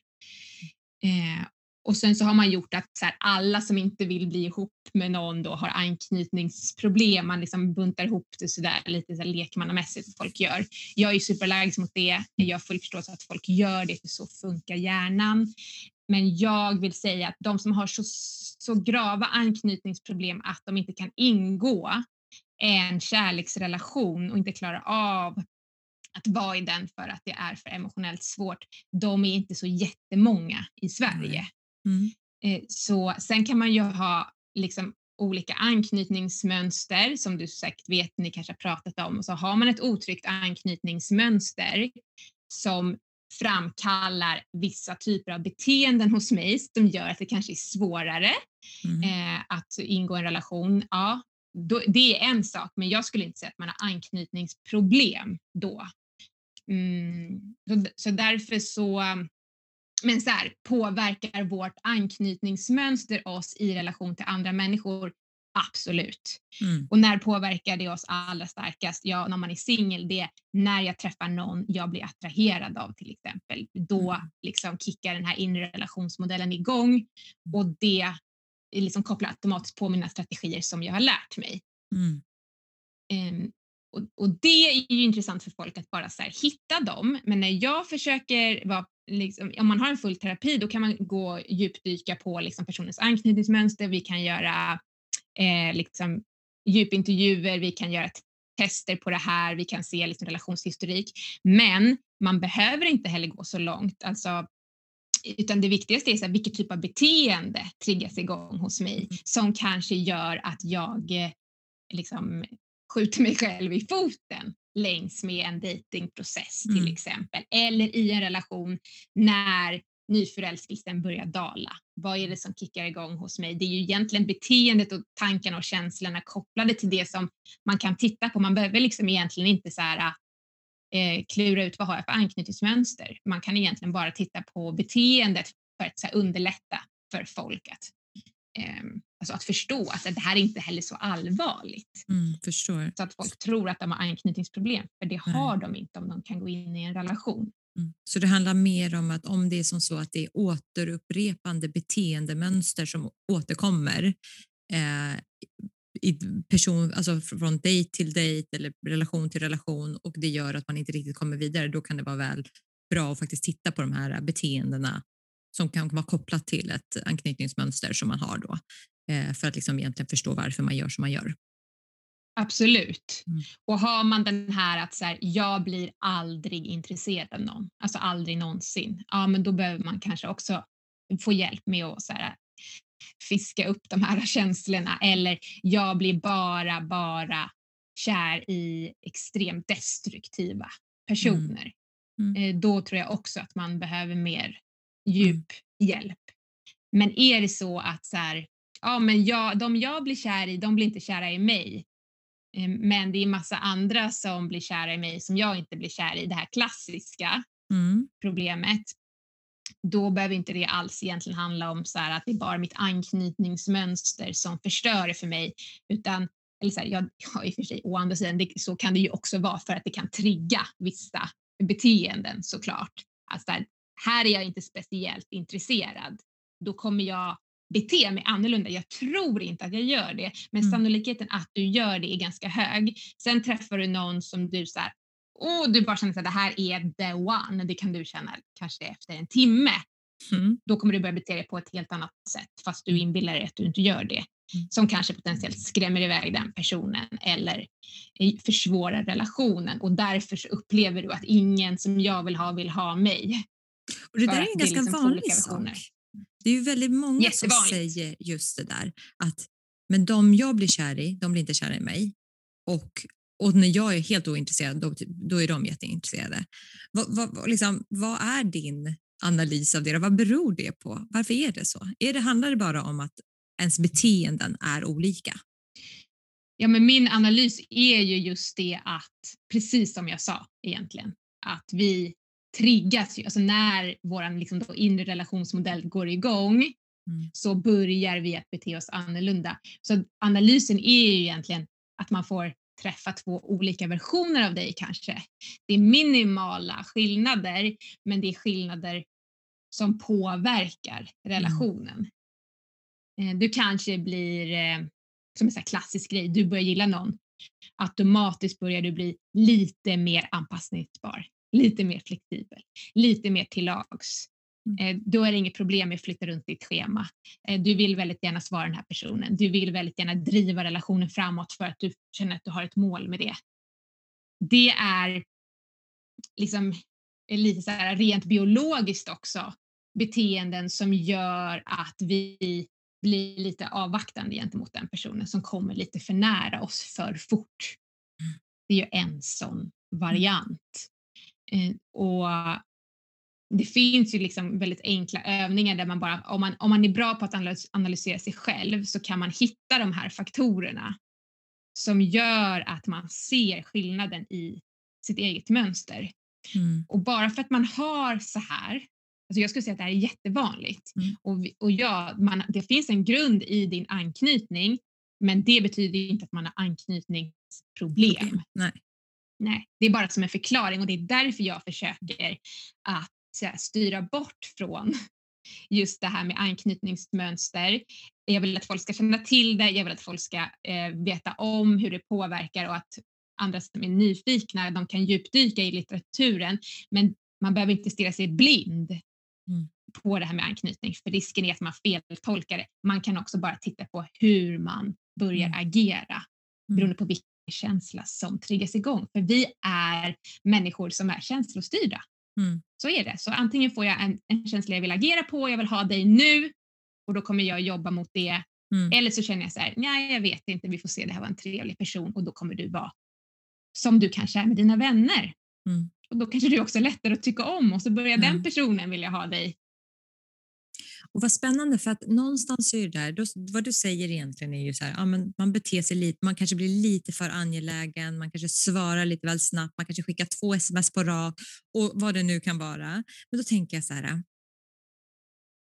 Speaker 2: Eh, och sen så har man gjort att så här, alla som inte vill bli ihop med någon då har anknytningsproblem. Man liksom buntar ihop det sådär lite så här lekmannamässigt folk gör. Jag är superallergisk mot det. Jag har full förståelse att folk gör det för så funkar hjärnan. Men jag vill säga att de som har så, så grava anknytningsproblem att de inte kan ingå en kärleksrelation och inte klarar av att vara i den för att det är för emotionellt svårt, de är inte så jättemånga i Sverige.
Speaker 1: Mm.
Speaker 2: Eh, Så sen kan man ju ha liksom olika anknytningsmönster som du säkert vet, ni kanske har pratat om. Så har man ett otryggt anknytningsmönster som framkallar vissa typer av beteenden hos mig som gör att det kanske är svårare
Speaker 1: Mm.
Speaker 2: eh, att ingå en relation. Ja, då, det är en sak, men jag skulle inte säga att man har anknytningsproblem då. Mm, så, så därför så men så här, påverkar vårt anknytningsmönster oss i relation till andra människor? Absolut.
Speaker 1: Mm.
Speaker 2: Och när påverkar det oss allra starkast? Ja, när man är singel, det är när jag träffar någon jag blir attraherad av till exempel. Då
Speaker 1: Mm.
Speaker 2: liksom kickar den här inre relationsmodellen igång och det liksom kopplar automatiskt på mina strategier som jag har lärt mig.
Speaker 1: Mm.
Speaker 2: Ehm, och, och, det är ju intressant för folk att bara så här, hitta dem. Men när jag försöker vara Liksom, om man har en full terapi då kan man gå djupdyka på liksom, personens anknytningsmönster, vi kan göra eh, liksom, djupintervjuer, vi kan göra tester på det här, vi kan se liksom, relationshistorik. Men man behöver inte heller gå så långt. Alltså, utan det viktigaste är så här, vilket typ av beteende triggas igång hos mig mm. som kanske gör att jag eh, liksom, skjuter mig själv i foten längs med en datingprocess till mm. exempel. Eller i en relation när nyförälskelsen börjar dala. Vad är det som kickar igång hos mig? Det är ju egentligen beteendet och tankarna och känslorna kopplade till det som man kan titta på. Man behöver liksom egentligen inte så här, eh, klura ut vad har jag för anknytningsmönster. Man kan egentligen bara titta på beteendet för att så här, underlätta för folk att, alltså att förstå att det här är inte heller så allvarligt.
Speaker 1: Mm, förstår.
Speaker 2: Så att folk tror att de har anknytningsproblem, för det har Nej. de inte om de kan gå in i en relation.
Speaker 1: Mm. Så det handlar mer om att om det är som så att det är återupprepande beteendemönster som återkommer eh, i person, alltså från dejt till dejt eller relation till relation och det gör att man inte riktigt kommer vidare, då kan det vara väl bra att faktiskt titta på de här beteendena som kan vara kopplat till ett anknytningsmönster som man har då eh, för att liksom egentligen förstå varför man gör som man gör.
Speaker 2: Absolut. Mm. Och har man den här att så här, jag blir aldrig intresserad av någon, alltså aldrig någonsin, ja men då behöver man kanske också få hjälp med att så här, fiska upp de här känslorna eller jag blir bara, bara kär i extremt destruktiva personer. Mm. Mm. Då tror jag också att man behöver mer djup hjälp. Men är det så att så här, ja, men jag, de jag blir kär i, de blir inte kära i mig. Eh, men det är massa andra som blir kära i mig som jag inte blir kär i. Det här klassiska mm. problemet då behöver inte det alls egentligen handla om så att det är bara mitt anknytningsmönster som förstör det för mig, utan eller så här, jag, ja, i och för sig, å andra sidan, det, så kan det ju också vara för att det kan trigga vissa beteenden såklart. Här, här är jag inte speciellt intresserad. Då kommer jag bete mig annorlunda. Jag tror inte att jag gör det, men mm. sannolikheten att du gör det är ganska hög. Sen träffar du någon som du så här, och du bara känner att det här är the one, det kan du känna kanske efter en timme. Mm. Då kommer du börja bete dig på ett helt annat sätt fast du inbillar dig att du inte gör det. Mm. Som kanske potentiellt skrämmer iväg den personen eller försvårar relationen och därför upplever du att ingen som jag vill ha vill ha mig.
Speaker 1: Och det där är en ganska liksom vanlig sak. Det är ju väldigt många som säger just det där att men de jag blir kär i, de blir inte kära i mig. Och och när jag är helt ointresserad, då, då är de jätteintresserade. Vad, vad, liksom, vad är din analys av det? Vad beror det på? Varför är det så? Är det, handlar det bara om att ens beteenden är olika?
Speaker 2: Ja, men min analys är ju just det att, precis som jag sa egentligen, att vi triggas ju, alltså när vår liksom inre relationsmodell går igång mm. så börjar vi att bete oss annorlunda. Så analysen är ju egentligen att man får träffa två olika versioner av dig kanske. Det är minimala skillnader, men det är skillnader som påverkar relationen. Mm. Du kanske blir, eh, som en sån klassisk grej, du börjar gilla någon. Automatiskt börjar du bli lite mer anpassningsbar, lite mer flexibel, lite mer till lags. Mm. Eh, då är det inget problem med att flytta runt ditt schema. Eh, du vill väldigt gärna svara den här personen. Du vill väldigt gärna driva relationen framåt för att du känner att du har ett mål med det. Det är liksom lite så här rent biologiskt också beteenden som gör att vi blir lite avvaktande gentemot den personen som kommer lite för nära oss för fort. Mm. Det är ju en sån variant. Eh, och det finns ju liksom väldigt enkla övningar där man bara, om man, om man är bra på att analysera sig själv så kan man hitta de här faktorerna som gör att man ser skillnaden i sitt eget mönster. Mm. Och bara för att man har så här, alltså jag skulle säga att det här är jättevanligt mm. och, och ja, man, det finns en grund i din anknytning men det betyder inte att man har anknytningsproblem.
Speaker 1: Nej.
Speaker 2: Nej, det är bara som en förklaring och det är därför jag försöker att styra bort från just det här med anknytningsmönster. Jag vill att folk ska känna till det, jag vill att folk ska eh, veta om hur det påverkar och att andra som är nyfikna, de kan djupdyka i litteraturen men man behöver inte stirra sig blind mm. på det här med anknytning för risken är att man feltolkar det. Man kan också bara titta på hur man börjar mm. agera mm. beroende på vilken känsla som triggas igång. För vi är människor som är känslostyrda. Mm. Så är det. Så antingen får jag en, en känsla jag vill agera på, jag vill ha dig nu och då kommer jag jobba mot det. Mm. Eller så känner jag så här, nej jag vet inte, vi får se, det här var en trevlig person och då kommer du vara som du kanske är med dina vänner. Mm. Och då kanske du också är lättare att tycka om och så börjar mm. den personen vilja ha dig.
Speaker 1: Och vad spännande för att någonstans är det där, då, vad du säger egentligen är ju så här, ja, men man beter sig lite, man kanske blir lite för angelägen, man kanske svarar lite väl snabbt, man kanske skickar två sms på rak och vad det nu kan vara. Men då tänker jag så här,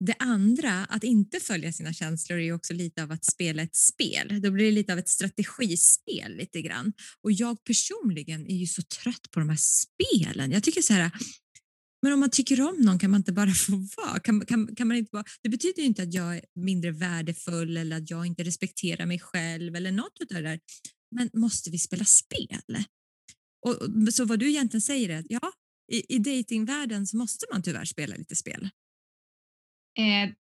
Speaker 1: det andra, att inte följa sina känslor, är också lite av att spela ett spel. Då blir det lite av ett strategispel lite grann. Och jag personligen är ju så trött på de här spelen. Jag tycker så här, men om man tycker om någon kan man inte bara få vara? Kan, kan, kan man inte vara? Det betyder inte att jag är mindre värdefull eller att jag inte respekterar mig själv eller något av det där. Men måste vi spela spel? Och, så vad du egentligen säger är att ja, i, i datingvärlden så måste man tyvärr spela lite spel.
Speaker 2: Eh,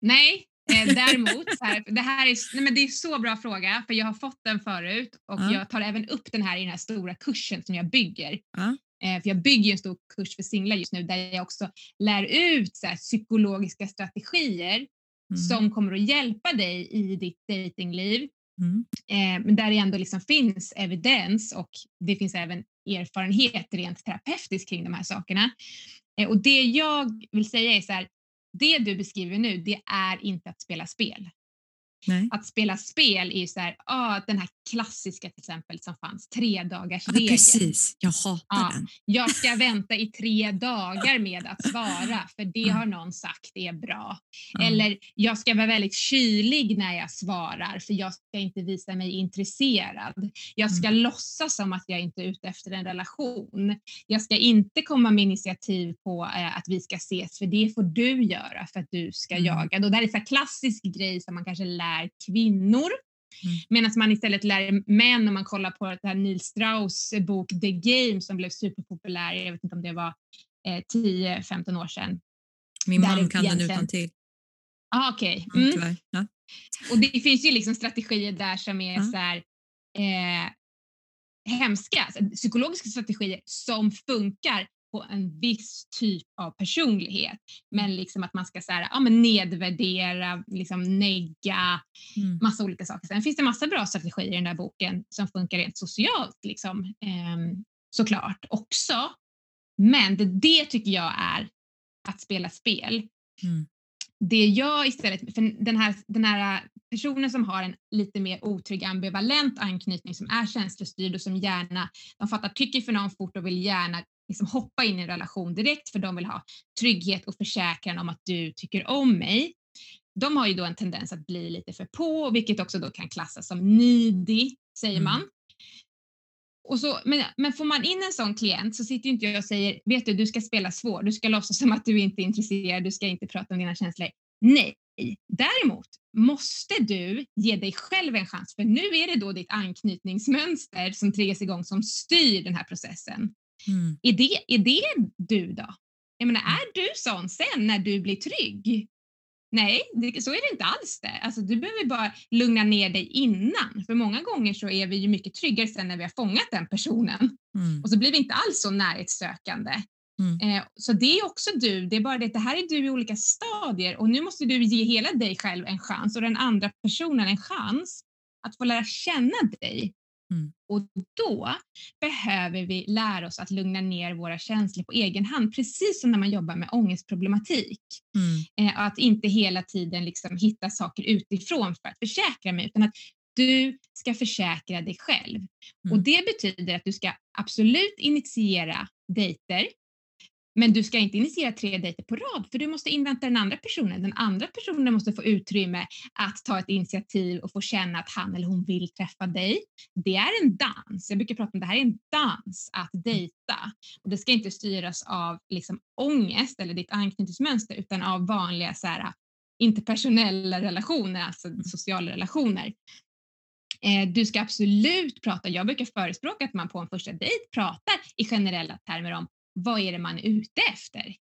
Speaker 2: nej, eh, däremot, här, det här är, nej men det är så bra fråga för jag har fått den förut och ja. jag tar även upp den här i den här stora kursen som jag bygger. Ja. Eh, för jag bygger en stor kurs för singlar just nu där jag också lär ut så här, psykologiska strategier mm. som kommer att hjälpa dig i ditt datingliv. Mm. Eh, men där det ändå liksom finns evidens och det finns även erfarenhet rent terapeutiskt kring de här sakerna. Eh, och det jag vill säga är så här, det du beskriver nu, det är inte att spela spel. Nej. Att spela spel är ju så här, ah, den här klassiska till exempel som fanns, tre dagars ja,
Speaker 1: Precis, jag hatar ja, den.
Speaker 2: Jag ska vänta i tre dagar med att svara för det har någon sagt är bra. Eller jag ska vara väldigt kylig när jag svarar för jag ska inte visa mig intresserad. Jag ska mm. låtsas som att jag inte är ute efter en relation. Jag ska inte komma med initiativ på eh, att vi ska ses för det får du göra för att du ska mm. jaga. Och det här är en klassisk grej som man kanske lär kvinnor Mm. Medan man istället lär män, om man kollar på det här Neil Strauss bok The Game som blev superpopulär, jag vet inte om det var eh, 10-15 år sedan.
Speaker 1: Min man kan den utan till.
Speaker 2: Ah, Okej. Okay. Mm. Mm, ja. Och det finns ju liksom strategier där som är ja. så här, eh, hemska, alltså, psykologiska strategier som funkar på en viss typ av personlighet. Men liksom att man ska så här, ja, men nedvärdera, liksom negga, mm. massa olika saker. Sen finns det massa bra strategier i den där boken som funkar rent socialt liksom, eh, såklart också. Men det, det tycker jag är att spela spel. Mm. Det jag istället, för den här, den här personen som har en lite mer otrygg ambivalent anknytning som är känslostyrd och som gärna, de fattar tycker för någon fort och vill gärna liksom hoppa in i en relation direkt för de vill ha trygghet och försäkran om att du tycker om mig. De har ju då en tendens att bli lite för på, vilket också då kan klassas som needy, säger mm. man. Och så, men, men får man in en sån klient så sitter inte jag och säger, vet du, du ska spela svår, du ska låtsas som att du inte är intresserad, du ska inte prata om dina känslor. Nej, däremot måste du ge dig själv en chans, för nu är det då ditt anknytningsmönster som triggas igång som styr den här processen. Mm. Är, det, är det du då? Jag menar, är du sån sen när du blir trygg? Nej, det, så är det inte alls det. Alltså, du behöver bara lugna ner dig innan. För många gånger så är vi ju mycket tryggare sen när vi har fångat den personen. Mm. Och så blir vi inte alls så närhetssökande. Mm. Eh, så det är också du, det är bara det att det här är du i olika stadier och nu måste du ge hela dig själv en chans och den andra personen en chans att få lära känna dig. Mm. Och då behöver vi lära oss att lugna ner våra känslor på egen hand, precis som när man jobbar med ångestproblematik. Mm. Eh, att inte hela tiden liksom hitta saker utifrån för att försäkra mig, utan att du ska försäkra dig själv. Mm. Och det betyder att du ska absolut initiera dejter men du ska inte initiera tre dejter på rad för du måste invänta den andra personen. Den andra personen måste få utrymme att ta ett initiativ och få känna att han eller hon vill träffa dig. Det är en dans. Jag brukar prata om det här är en dans att dejta och det ska inte styras av liksom ångest eller ditt anknytningsmönster utan av vanliga så här, interpersonella relationer, alltså sociala relationer. Eh, du ska absolut prata, jag brukar förespråka att man på en första dejt pratar i generella termer om vad är det man är ute efter.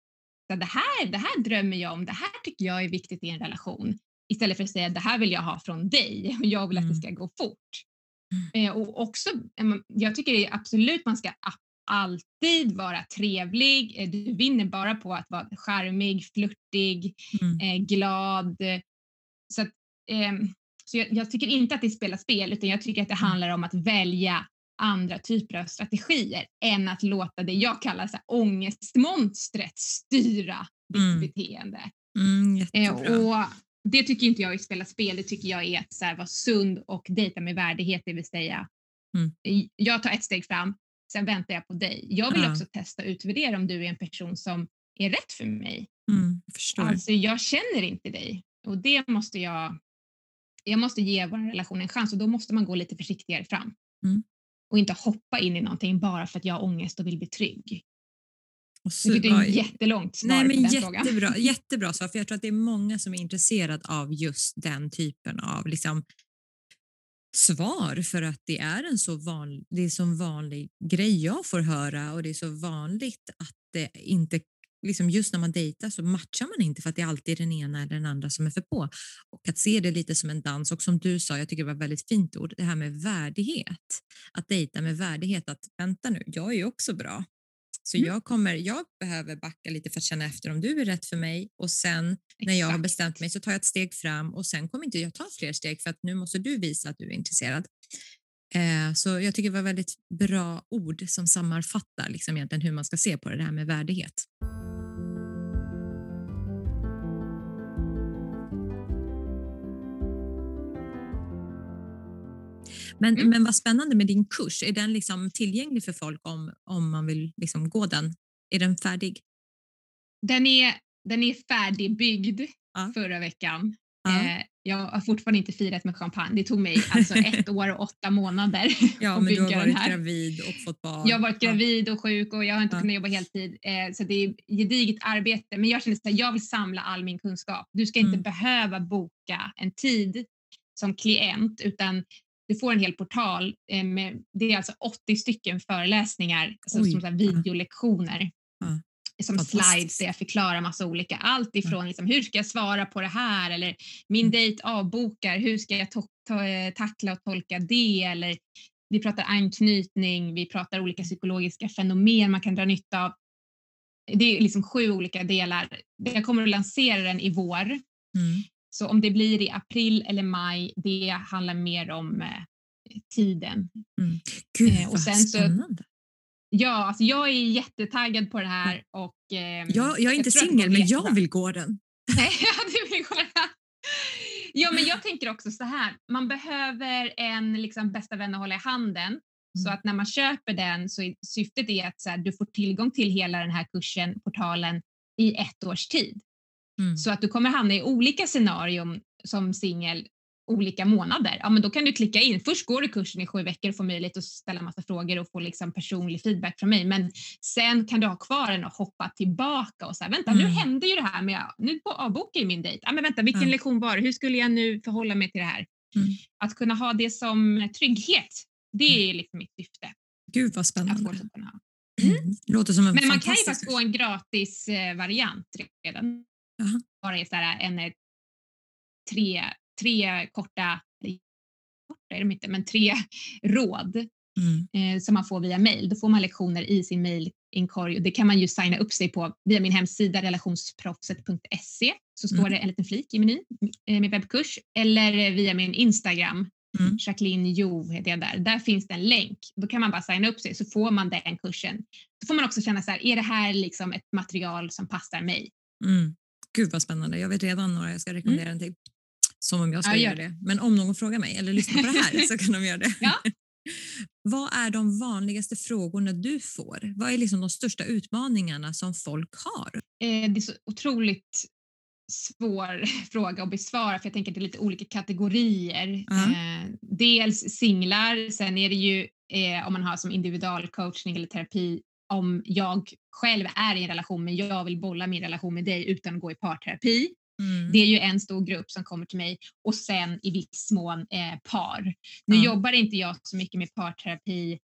Speaker 2: Så det, här, det här drömmer jag om, det här tycker jag är viktigt i en relation. Istället för att säga det här vill jag ha från dig och jag vill att det mm. ska gå fort. Mm. Eh, och också, jag tycker absolut man ska alltid vara trevlig. Eh, du vinner bara på att vara charmig, flörtig, mm. eh, glad. Så, att, eh, så jag, jag, tycker inte att det spelar spel utan jag tycker att det mm. handlar om att välja andra typer av strategier än att låta det jag kallar så här, ångestmonstret styra ditt mm. beteende.
Speaker 1: Mm, eh,
Speaker 2: och det tycker inte jag är spela spel, det tycker jag är att så här, vara sund och dejta med värdighet, det vill säga mm. jag tar ett steg fram, sen väntar jag på dig. Jag vill ja. också testa och utvärdera om du är en person som är rätt för mig.
Speaker 1: Mm, förstår.
Speaker 2: Alltså jag känner inte dig och det måste jag, jag måste ge vår relation en chans och då måste man gå lite försiktigare fram.
Speaker 1: Mm.
Speaker 2: Och inte hoppa in i någonting bara för att jag har ångest och vill bli trygg. Så, det är jättelångt svar
Speaker 1: nej, men
Speaker 2: på den
Speaker 1: jättebra, frågan. Jättebra svar, för jag tror att det är många som är intresserade av just den typen av liksom, svar för att det är en så vanlig, det är så vanlig grej jag får höra och det är så vanligt att det inte liksom just när man dejtar så matchar man inte för att det är alltid den ena eller den andra som är för på. Och att se det lite som en dans och som du sa, jag tycker det var väldigt fint ord, det här med värdighet. Att dejta med värdighet, att vänta nu, jag är ju också bra. Så mm. jag, kommer, jag behöver backa lite för att känna efter om du är rätt för mig och sen Exakt. när jag har bestämt mig så tar jag ett steg fram och sen kommer inte jag ta fler steg för att nu måste du visa att du är intresserad. Eh, så jag tycker det var väldigt bra ord som sammanfattar liksom egentligen hur man ska se på det här med värdighet. Men, mm. men vad spännande med din kurs. Är den liksom tillgänglig för folk om, om man vill liksom gå den? Är den färdig?
Speaker 2: Den är, den är färdigbyggd ja. förra veckan. Ja. Eh, jag har fortfarande inte firat med champagne. Det tog mig alltså ett år och åtta månader
Speaker 1: ja, att bygga den här. Du har varit gravid och fått barn.
Speaker 2: Jag har varit gravid och sjuk och jag har inte ja. kunnat jobba heltid. Eh, så det är gediget arbete. Men jag känner att jag vill samla all min kunskap. Du ska inte mm. behöva boka en tid som klient utan du får en hel portal eh, med, det är alltså 80 stycken föreläsningar, alltså som så videolektioner. Ja. Som slides där jag förklarar massa olika, allt ifrån liksom, hur ska jag svara på det här eller min mm. dejt avbokar, hur ska jag ta, eh, tackla och tolka det eller vi pratar anknytning, vi pratar olika psykologiska fenomen man kan dra nytta av. Det är liksom sju olika delar. Jag kommer att lansera den i vår.
Speaker 1: Mm.
Speaker 2: Så om det blir i april eller maj, det handlar mer om eh, tiden.
Speaker 1: Mm. Gud eh, och sen spännande. Så,
Speaker 2: ja, alltså jag är jättetaggad på det här och eh,
Speaker 1: jag, jag är inte singel men jag vill gå den.
Speaker 2: du vill gå den. Ja, men jag tänker också så här, man behöver en liksom, bästa vän att hålla i handen mm. så att när man köper den så är syftet är att så här, du får tillgång till hela den här kursen, portalen i ett års tid. Mm. Så att du kommer hamna i olika scenarion som singel olika månader. Ja, men då kan du klicka in. Först går du kursen i sju veckor och får möjlighet att ställa massa frågor och få liksom personlig feedback från mig. Men sen kan du ha kvar den och hoppa tillbaka och säga vänta, mm. nu hände ju det här med nu avbokar ju min dejt. Ja, men vänta, vilken mm. lektion var det? Hur skulle jag nu förhålla mig till det här?
Speaker 1: Mm.
Speaker 2: Att kunna ha det som trygghet, det mm. är liksom mitt syfte.
Speaker 1: Gud vad spännande. Mm. Låter som en
Speaker 2: Men man kan ju faktiskt få en gratis eh, variant redan
Speaker 1: Aha.
Speaker 2: bara är så här, en eh, tre, tre korta, korta är de inte, men tre råd
Speaker 1: mm.
Speaker 2: eh, som man får via mail. Då får man lektioner i sin mailinkorg det kan man ju signa upp sig på via min hemsida relationsproffset.se så står mm. det en liten flik i menyn eh, med webbkurs eller via min Instagram Mm. Jacqueline Jo heter jag där. Där finns det en länk. Då kan man bara signa upp sig så får man den kursen. Så får man också känna så här, är det här liksom ett material som passar mig?
Speaker 1: Mm. Gud vad spännande. Jag vet redan några jag ska rekommendera mm. den till. Som om jag ska ja, göra det. Men om någon frågar mig eller lyssnar på det här så kan de göra det.
Speaker 2: Ja.
Speaker 1: Vad är de vanligaste frågorna du får? Vad är liksom de största utmaningarna som folk har?
Speaker 2: Eh, det är så otroligt svår fråga att besvara för jag tänker att det är lite olika kategorier. Uh -huh. eh, dels singlar, sen är det ju eh, om man har som individualcoachning eller terapi om jag själv är i en relation men jag vill bolla min relation med dig utan att gå i parterapi. Mm. Det är ju en stor grupp som kommer till mig och sen i viss mån eh, par. Nu mm. jobbar inte jag så mycket med parterapi.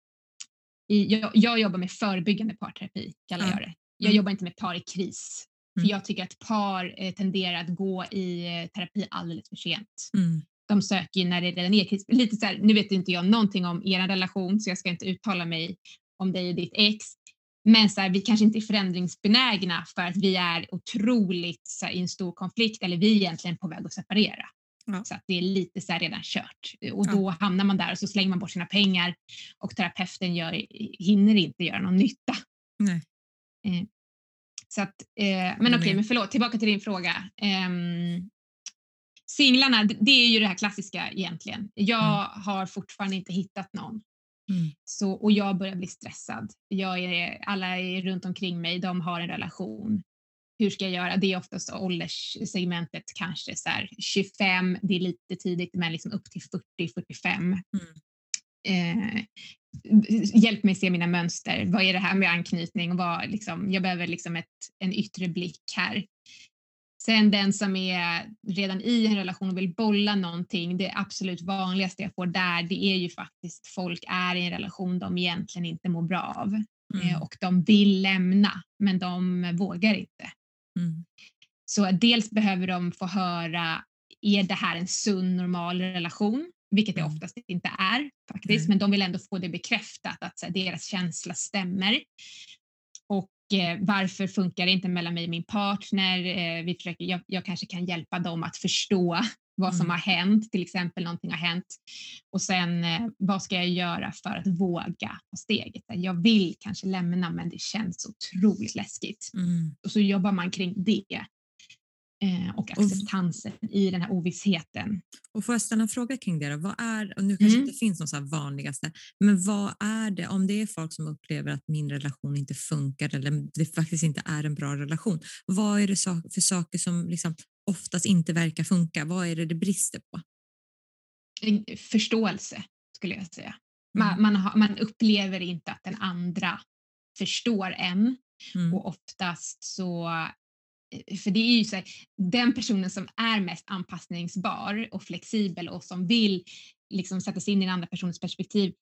Speaker 2: I, jag, jag jobbar med förebyggande parterapi, kallar jag det. Jag mm. jobbar inte med par i kris. För mm. jag tycker att par eh, tenderar att gå i eh, terapi alldeles för sent. Mm. De söker ju när det redan är kris. Lite så här, nu vet inte jag någonting om er relation så jag ska inte uttala mig om dig och ditt ex. Men så här, vi kanske inte är förändringsbenägna för att vi är otroligt så här, i en stor konflikt eller vi är egentligen på väg att separera. Ja. Så att det är lite så redan kört och då ja. hamnar man där och så slänger man bort sina pengar och terapeuten gör, hinner inte göra någon nytta. Nej. Eh, så att, eh, men okej, okay, men förlåt, tillbaka till din fråga. Eh, singlarna, det är ju det här klassiska egentligen. Jag mm. har fortfarande inte hittat någon. Mm. Så, och jag börjar bli stressad. Jag är, alla är runt omkring mig, de har en relation. Hur ska jag göra? Det är oftast ålderssegmentet kanske så 25, det är lite tidigt, men liksom upp till 40-45. Mm. Eh, hjälp mig se mina mönster. Vad är det här med anknytning? Vad, liksom, jag behöver liksom ett, en yttre blick här. Sen den som är redan i en relation och vill bolla någonting, det absolut vanligaste jag får där, det är ju faktiskt folk är i en relation de egentligen inte mår bra av mm. Eh, och de vill lämna, men de vågar inte. Mm. Så dels behöver de få höra, är det här en sund normal relation? vilket det mm. oftast inte är faktiskt, mm. men de vill ändå få det bekräftat att så, deras känsla stämmer. Och eh, varför funkar det inte mellan mig och min partner? Eh, vi försöker, jag, jag, kanske kan hjälpa dem att förstå vad som mm. har hänt, till exempel någonting har hänt. Och sen eh, vad ska jag göra för att våga ta steget? Jag vill kanske lämna men det känns otroligt läskigt. Mm. Och så jobbar man kring det och acceptansen och, i den här ovissheten.
Speaker 1: Och får jag ställa en fråga kring det då? Vad är, och nu kanske mm. inte finns någon så vanligaste, men vad är det om det är folk som upplever att min relation inte funkar eller det faktiskt inte är en bra relation? Vad är det för saker som liksom oftast inte verkar funka? Vad är det det brister på?
Speaker 2: Förståelse skulle jag säga. Man, mm. man, har, man upplever inte att den andra förstår en mm. och oftast så Eh, för det är ju så här, den personen som är mest anpassningsbar och flexibel och som vill liksom sätta sig in i den andra personens perspektiv.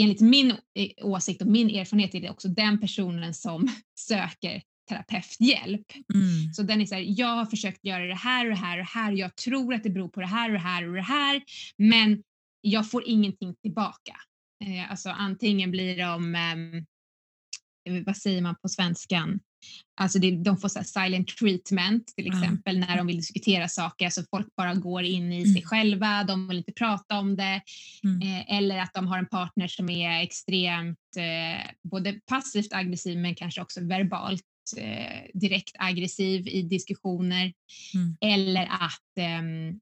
Speaker 2: Enligt min eh, åsikt och min erfarenhet är det också den personen som söker terapeuthjälp. Mm. Så den är så här, jag har försökt göra det här och det här och det här. Jag tror att det beror på det här och det här och det här, men jag får ingenting tillbaka. Eh, alltså antingen blir de, eh, vad säger man på svenskan? Alltså det, de får så silent treatment till exempel mm. när de vill diskutera saker, alltså folk bara går in i mm. sig själva, de vill inte prata om det. Mm. Eh, eller att de har en partner som är extremt eh, både passivt aggressiv men kanske också verbalt eh, direkt aggressiv i diskussioner. Mm. Eller att ehm,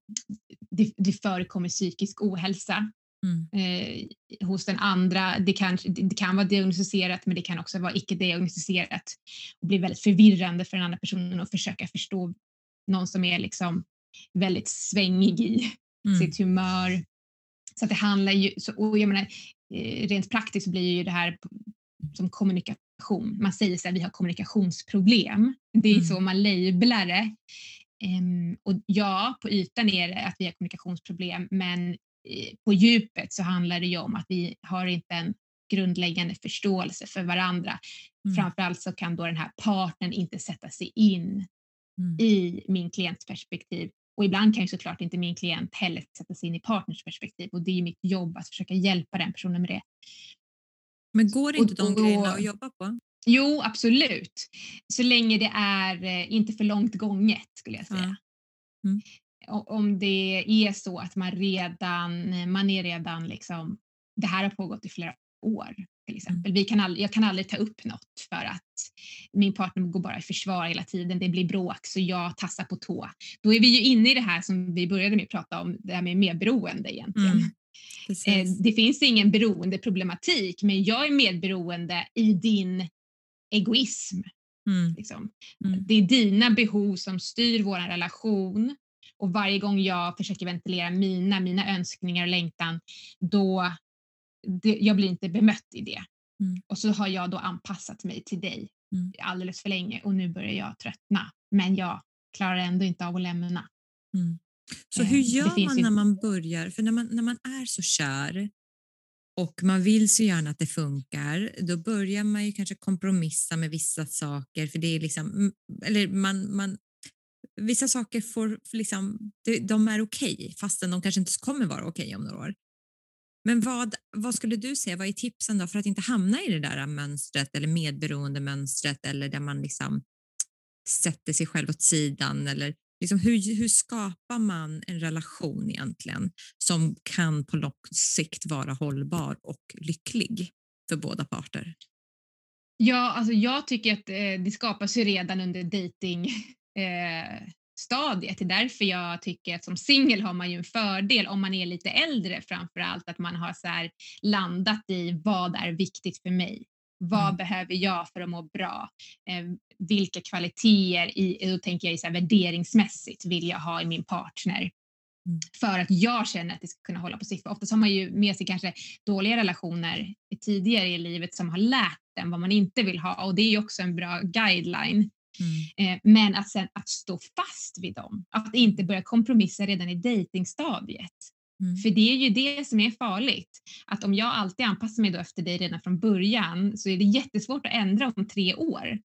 Speaker 2: det, det förekommer psykisk ohälsa Mm. Eh, hos den andra. Det kan, det kan vara diagnostiserat men det kan också vara icke diagnostiserat och bli väldigt förvirrande för den andra personen att försöka förstå någon som är liksom väldigt svängig i mm. sitt humör. Så att det handlar ju, så, och jag menar, eh, rent praktiskt blir ju det här som kommunikation. Man säger så här, vi har kommunikationsproblem. Det är mm. så man lablar det. Um, och ja, på ytan är det att vi har kommunikationsproblem, men på djupet så handlar det ju om att vi har inte en grundläggande förståelse för varandra. Mm. Framförallt så kan då den här partnern inte sätta sig in mm. i min klients perspektiv. Och ibland kan ju såklart inte min klient heller sätta sig in i partners perspektiv och det är mitt jobb att försöka hjälpa den personen med det.
Speaker 1: Men går inte de grejerna att jobba på?
Speaker 2: Jo, absolut. Så länge det är eh, inte för långt gånget skulle jag säga. Mm om det är så att man redan, man är redan liksom, det här har pågått i flera år till exempel. Mm. Vi kan all, jag kan aldrig ta upp något för att min partner går bara i försvar hela tiden. Det blir bråk så jag tassar på tå. Då är vi ju inne i det här som vi började med att prata om, det här med medberoende egentligen. Mm. Eh, det finns ingen beroendeproblematik men jag är medberoende i din egoism. Mm. Liksom. Mm. Det är dina behov som styr vår relation och varje gång jag försöker ventilera mina, mina önskningar och längtan, då det, jag blir inte bemött i det. Mm. Och så har jag då anpassat mig till dig mm. alldeles för länge och nu börjar jag tröttna. Men jag klarar ändå inte av att lämna.
Speaker 1: Mm. Så hur gör man när man börjar? För när man, när man är så kär och man vill så gärna att det funkar, då börjar man ju kanske kompromissa med vissa saker för det är liksom, mm, eller man, man vissa saker får liksom, de är okej okay, fastän de kanske inte kommer vara okej okay om några år. Men vad, vad skulle du säga, vad är tipsen då för att inte hamna i det där mönstret eller medberoende mönstret eller där man liksom sätter sig själv åt sidan eller liksom hur, hur skapar man en relation egentligen som kan på lång sikt vara hållbar och lycklig för båda parter?
Speaker 2: Ja, alltså jag tycker att eh, det skapas ju redan under dating eh, stadiet. Det är därför jag tycker att som singel har man ju en fördel om man är lite äldre framför allt att man har så landat i vad är viktigt för mig? Vad mm. behöver jag för att må bra? Eh, vilka kvaliteter, i, då tänker jag i så här, värderingsmässigt, vill jag ha i min partner? Mm. För att jag känner att det ska kunna hålla på sikt. Oftast har man ju med sig kanske dåliga relationer tidigare i livet som har lärt en vad man inte vill ha och det är ju också en bra guideline. Mm. Eh, men att sen att stå fast vid dem, att inte börja kompromissa redan i dejtingstadiet. Mm. För det är ju det som är farligt. Att om jag alltid anpassar mig då efter dig redan från början så är det jättesvårt att ändra om tre år.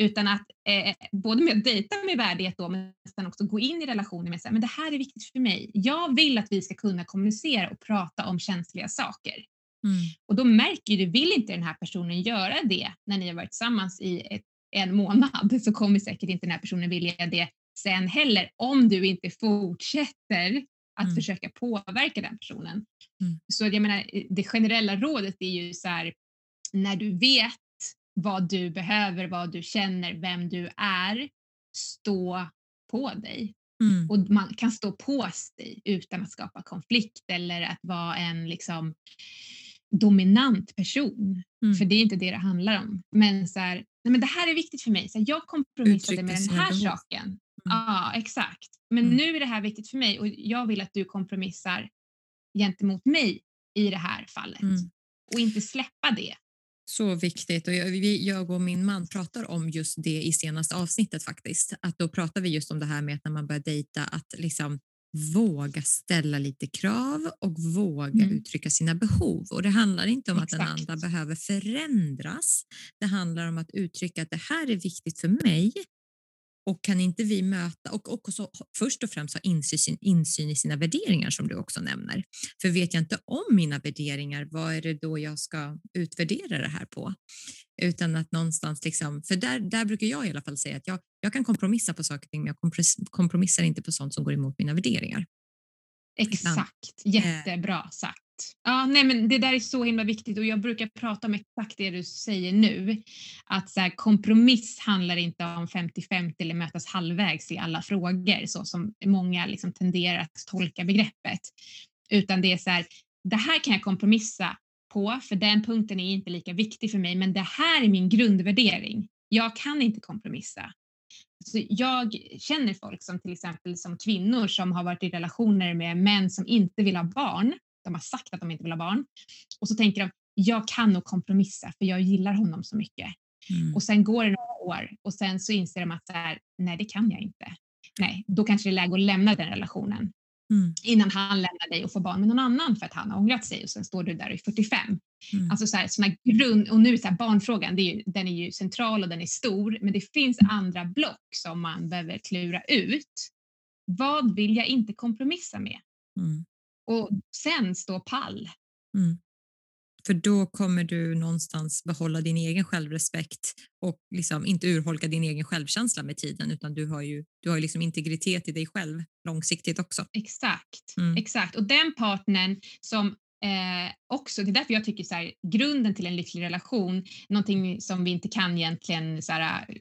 Speaker 2: Utan att eh, både med att dejta med värdighet då, men sen också gå in i relationen med att men det här är viktigt för mig. Jag vill att vi ska kunna kommunicera och prata om känsliga saker. Mm. Och då märker du, vill inte den här personen göra det när ni har varit tillsammans i ett, en månad så kommer säkert inte den här personen vilja det sen heller om du inte fortsätter att mm. försöka påverka den personen. Mm. Så jag menar, det generella rådet är ju så här, när du vet vad du behöver, vad du känner, vem du är, stå på dig. Mm. Och man kan stå på sig utan att skapa konflikt eller att vara en liksom dominant person. Mm. För det är inte det det handlar om. Men så här, nej men det här är viktigt för mig. Så jag kompromissade med den här saken. Mm. Ja, exakt. Men mm. nu är det här viktigt för mig och jag vill att du kompromissar gentemot mig i det här fallet. Mm. Och inte släppa det.
Speaker 1: Så viktigt och jag, jag och min man pratar om just det i senaste avsnittet faktiskt. Att då pratar vi just om det här med att när man börjar dejta att liksom våga ställa lite krav och våga mm. uttrycka sina behov. Och det handlar inte om Exakt. att den andra behöver förändras. Det handlar om att uttrycka att det här är viktigt för mig och kan inte vi möta och också först och främst ha insyn, insyn i sina värderingar som du också nämner. För vet jag inte om mina värderingar, vad är det då jag ska utvärdera det här på? Utan att någonstans liksom, för där, där brukar jag i alla fall säga att jag, jag kan kompromissa på saker och ting, men jag kompromissar inte på sånt som går emot mina värderingar.
Speaker 2: Exakt, jättebra sagt. Ja, nej, men det där är så himla viktigt och jag brukar prata om exakt det du säger nu. Att så här, kompromiss handlar inte om 50-50 eller mötas halvvägs i alla frågor så som många liksom tenderar att tolka begreppet. Utan det är så här, det här kan jag kompromissa på för den punkten är inte lika viktig för mig men det här är min grundvärdering. Jag kan inte kompromissa. Så jag känner folk som till exempel som kvinnor som har varit i relationer med män som inte vill ha barn de har sagt att de inte vill ha barn. Och så tänker de, jag kan nog kompromissa för jag gillar honom så mycket. Mm. Och sen går det några år och sen så inser de att så här, nej det kan jag inte. Nej, då kanske det är läge att lämna den relationen. Mm. Innan han lämnar dig och får barn med någon annan för att han har ångrat sig och sen står du där i 45. Mm. Alltså så här, såna grund, och nu är så här, barnfrågan, det är ju, den är ju central och den är stor men det finns andra block som man behöver klura ut. Vad vill jag inte kompromissa med? Mm och sen stå pall. Mm.
Speaker 1: För då kommer du någonstans behålla din egen självrespekt och liksom inte urholka din egen självkänsla med tiden utan du har ju du har liksom integritet i dig själv långsiktigt också.
Speaker 2: Exakt, mm. exakt. Och den partnern som eh, också, det är därför jag tycker så här, grunden till en lycklig relation, någonting som vi inte kan egentligen så här,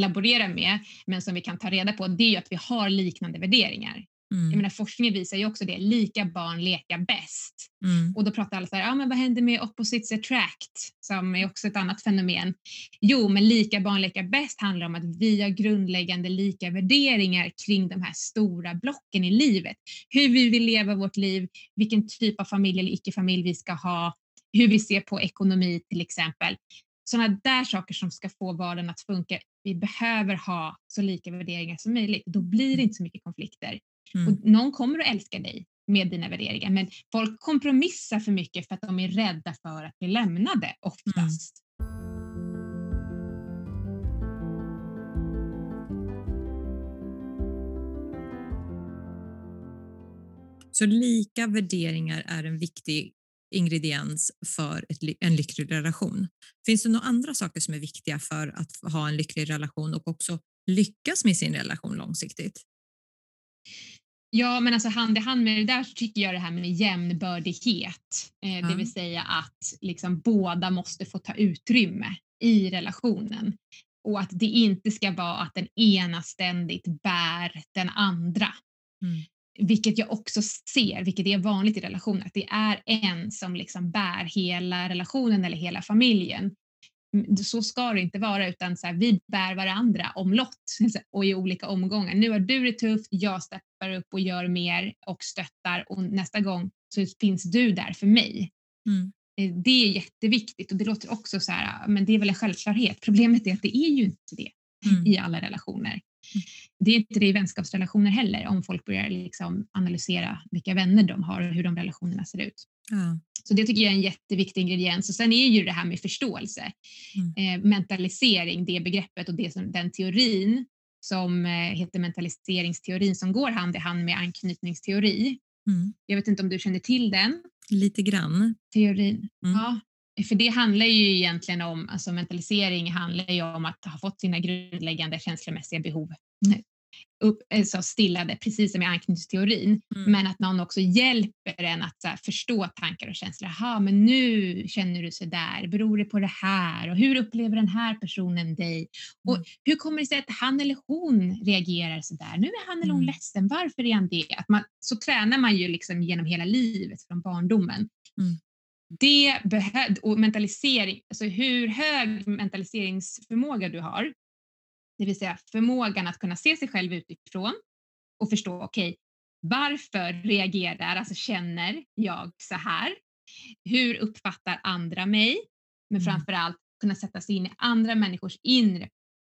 Speaker 2: laborera med men som vi kan ta reda på det är ju att vi har liknande värderingar. Mm. Jag menar, forskningen visar ju också det, lika barn leka bäst. Mm. Och då pratar alla så här, ah, men vad händer med opposites attract som är också ett annat fenomen. Jo, men lika barn leka bäst handlar om att vi har grundläggande lika värderingar kring de här stora blocken i livet. Hur vi vill leva vårt liv, vilken typ av familj eller icke-familj vi ska ha, hur vi ser på ekonomi till exempel. Sådana där saker som ska få vardagen att funka vi behöver ha så lika värderingar som möjligt. Då blir det inte så mycket konflikter.
Speaker 1: Mm.
Speaker 2: Och någon kommer att älska dig med dina värderingar men folk kompromissar för mycket för att de är rädda för att bli lämnade oftast.
Speaker 1: Så lika värderingar är en viktig ingrediens för ett, en lycklig relation. Finns det några andra saker som är viktiga för att ha en lycklig relation och också lyckas med sin relation långsiktigt?
Speaker 2: Ja, men alltså hand i hand med det där så tycker jag det här med jämnbördighet, eh,
Speaker 1: Ja.
Speaker 2: det vill säga att liksom båda måste få ta utrymme i relationen och att det inte ska vara att den ena ständigt bär den andra.
Speaker 1: Mm.
Speaker 2: Vilket jag också ser, vilket är vanligt i relationer, att det är en som liksom bär hela relationen eller hela familjen. Mm, Så ska det inte vara utan så här, vi bär varandra omlott och i olika omgångar. Nu har du det tufft, jag steppar upp och gör mer och stöttar och nästa gång så finns du där för mig.
Speaker 1: Mm.
Speaker 2: Eh, Det är jätteviktigt och det låter också så här, men det är väl en självklarhet. Problemet är att det är ju inte det
Speaker 1: Mm.
Speaker 2: i alla relationer. Det är inte det i vänskapsrelationer heller om folk börjar liksom analysera vilka vänner de har och hur de relationerna ser ut.
Speaker 1: Ja.
Speaker 2: Så det tycker jag är en jätteviktig ingrediens. Och sen är ju det här med förståelse,
Speaker 1: Mm.
Speaker 2: eh, mentalisering, det begreppet och det som, den teorin som eh, heter mentaliseringsteorin som går hand i hand med anknytningsteori.
Speaker 1: Mm.
Speaker 2: Jag vet inte om du känner till den
Speaker 1: Lite grann.
Speaker 2: teorin?
Speaker 1: Mm.
Speaker 2: Ja, för det handlar ju egentligen om, alltså mentalisering handlar ju om att ha fått sina grundläggande känslomässiga behov upp, alltså stillade, precis som i anknytningsteorin.
Speaker 1: Mm.
Speaker 2: Men att någon också hjälper en att här, förstå tankar och känslor. Jaha, men nu känner du så där. Beror det på det här? Och hur upplever den här personen dig? Och
Speaker 1: Mm.
Speaker 2: hur kommer det sig att han eller hon reagerar så där? Nu är han eller hon
Speaker 1: Mm.
Speaker 2: ledsen. Varför är han det? Att man, så tränar man ju liksom genom hela livet från barndomen.
Speaker 1: Mm.
Speaker 2: Det behö- och mentalisering, alltså hur hög mentaliseringsförmåga du har, det vill säga förmågan att kunna se sig själv utifrån och förstå, okej, varför reagerar, alltså känner jag så här? Hur uppfattar andra mig? Men
Speaker 1: Mm.
Speaker 2: framför allt kunna sätta sig in i andra människors inre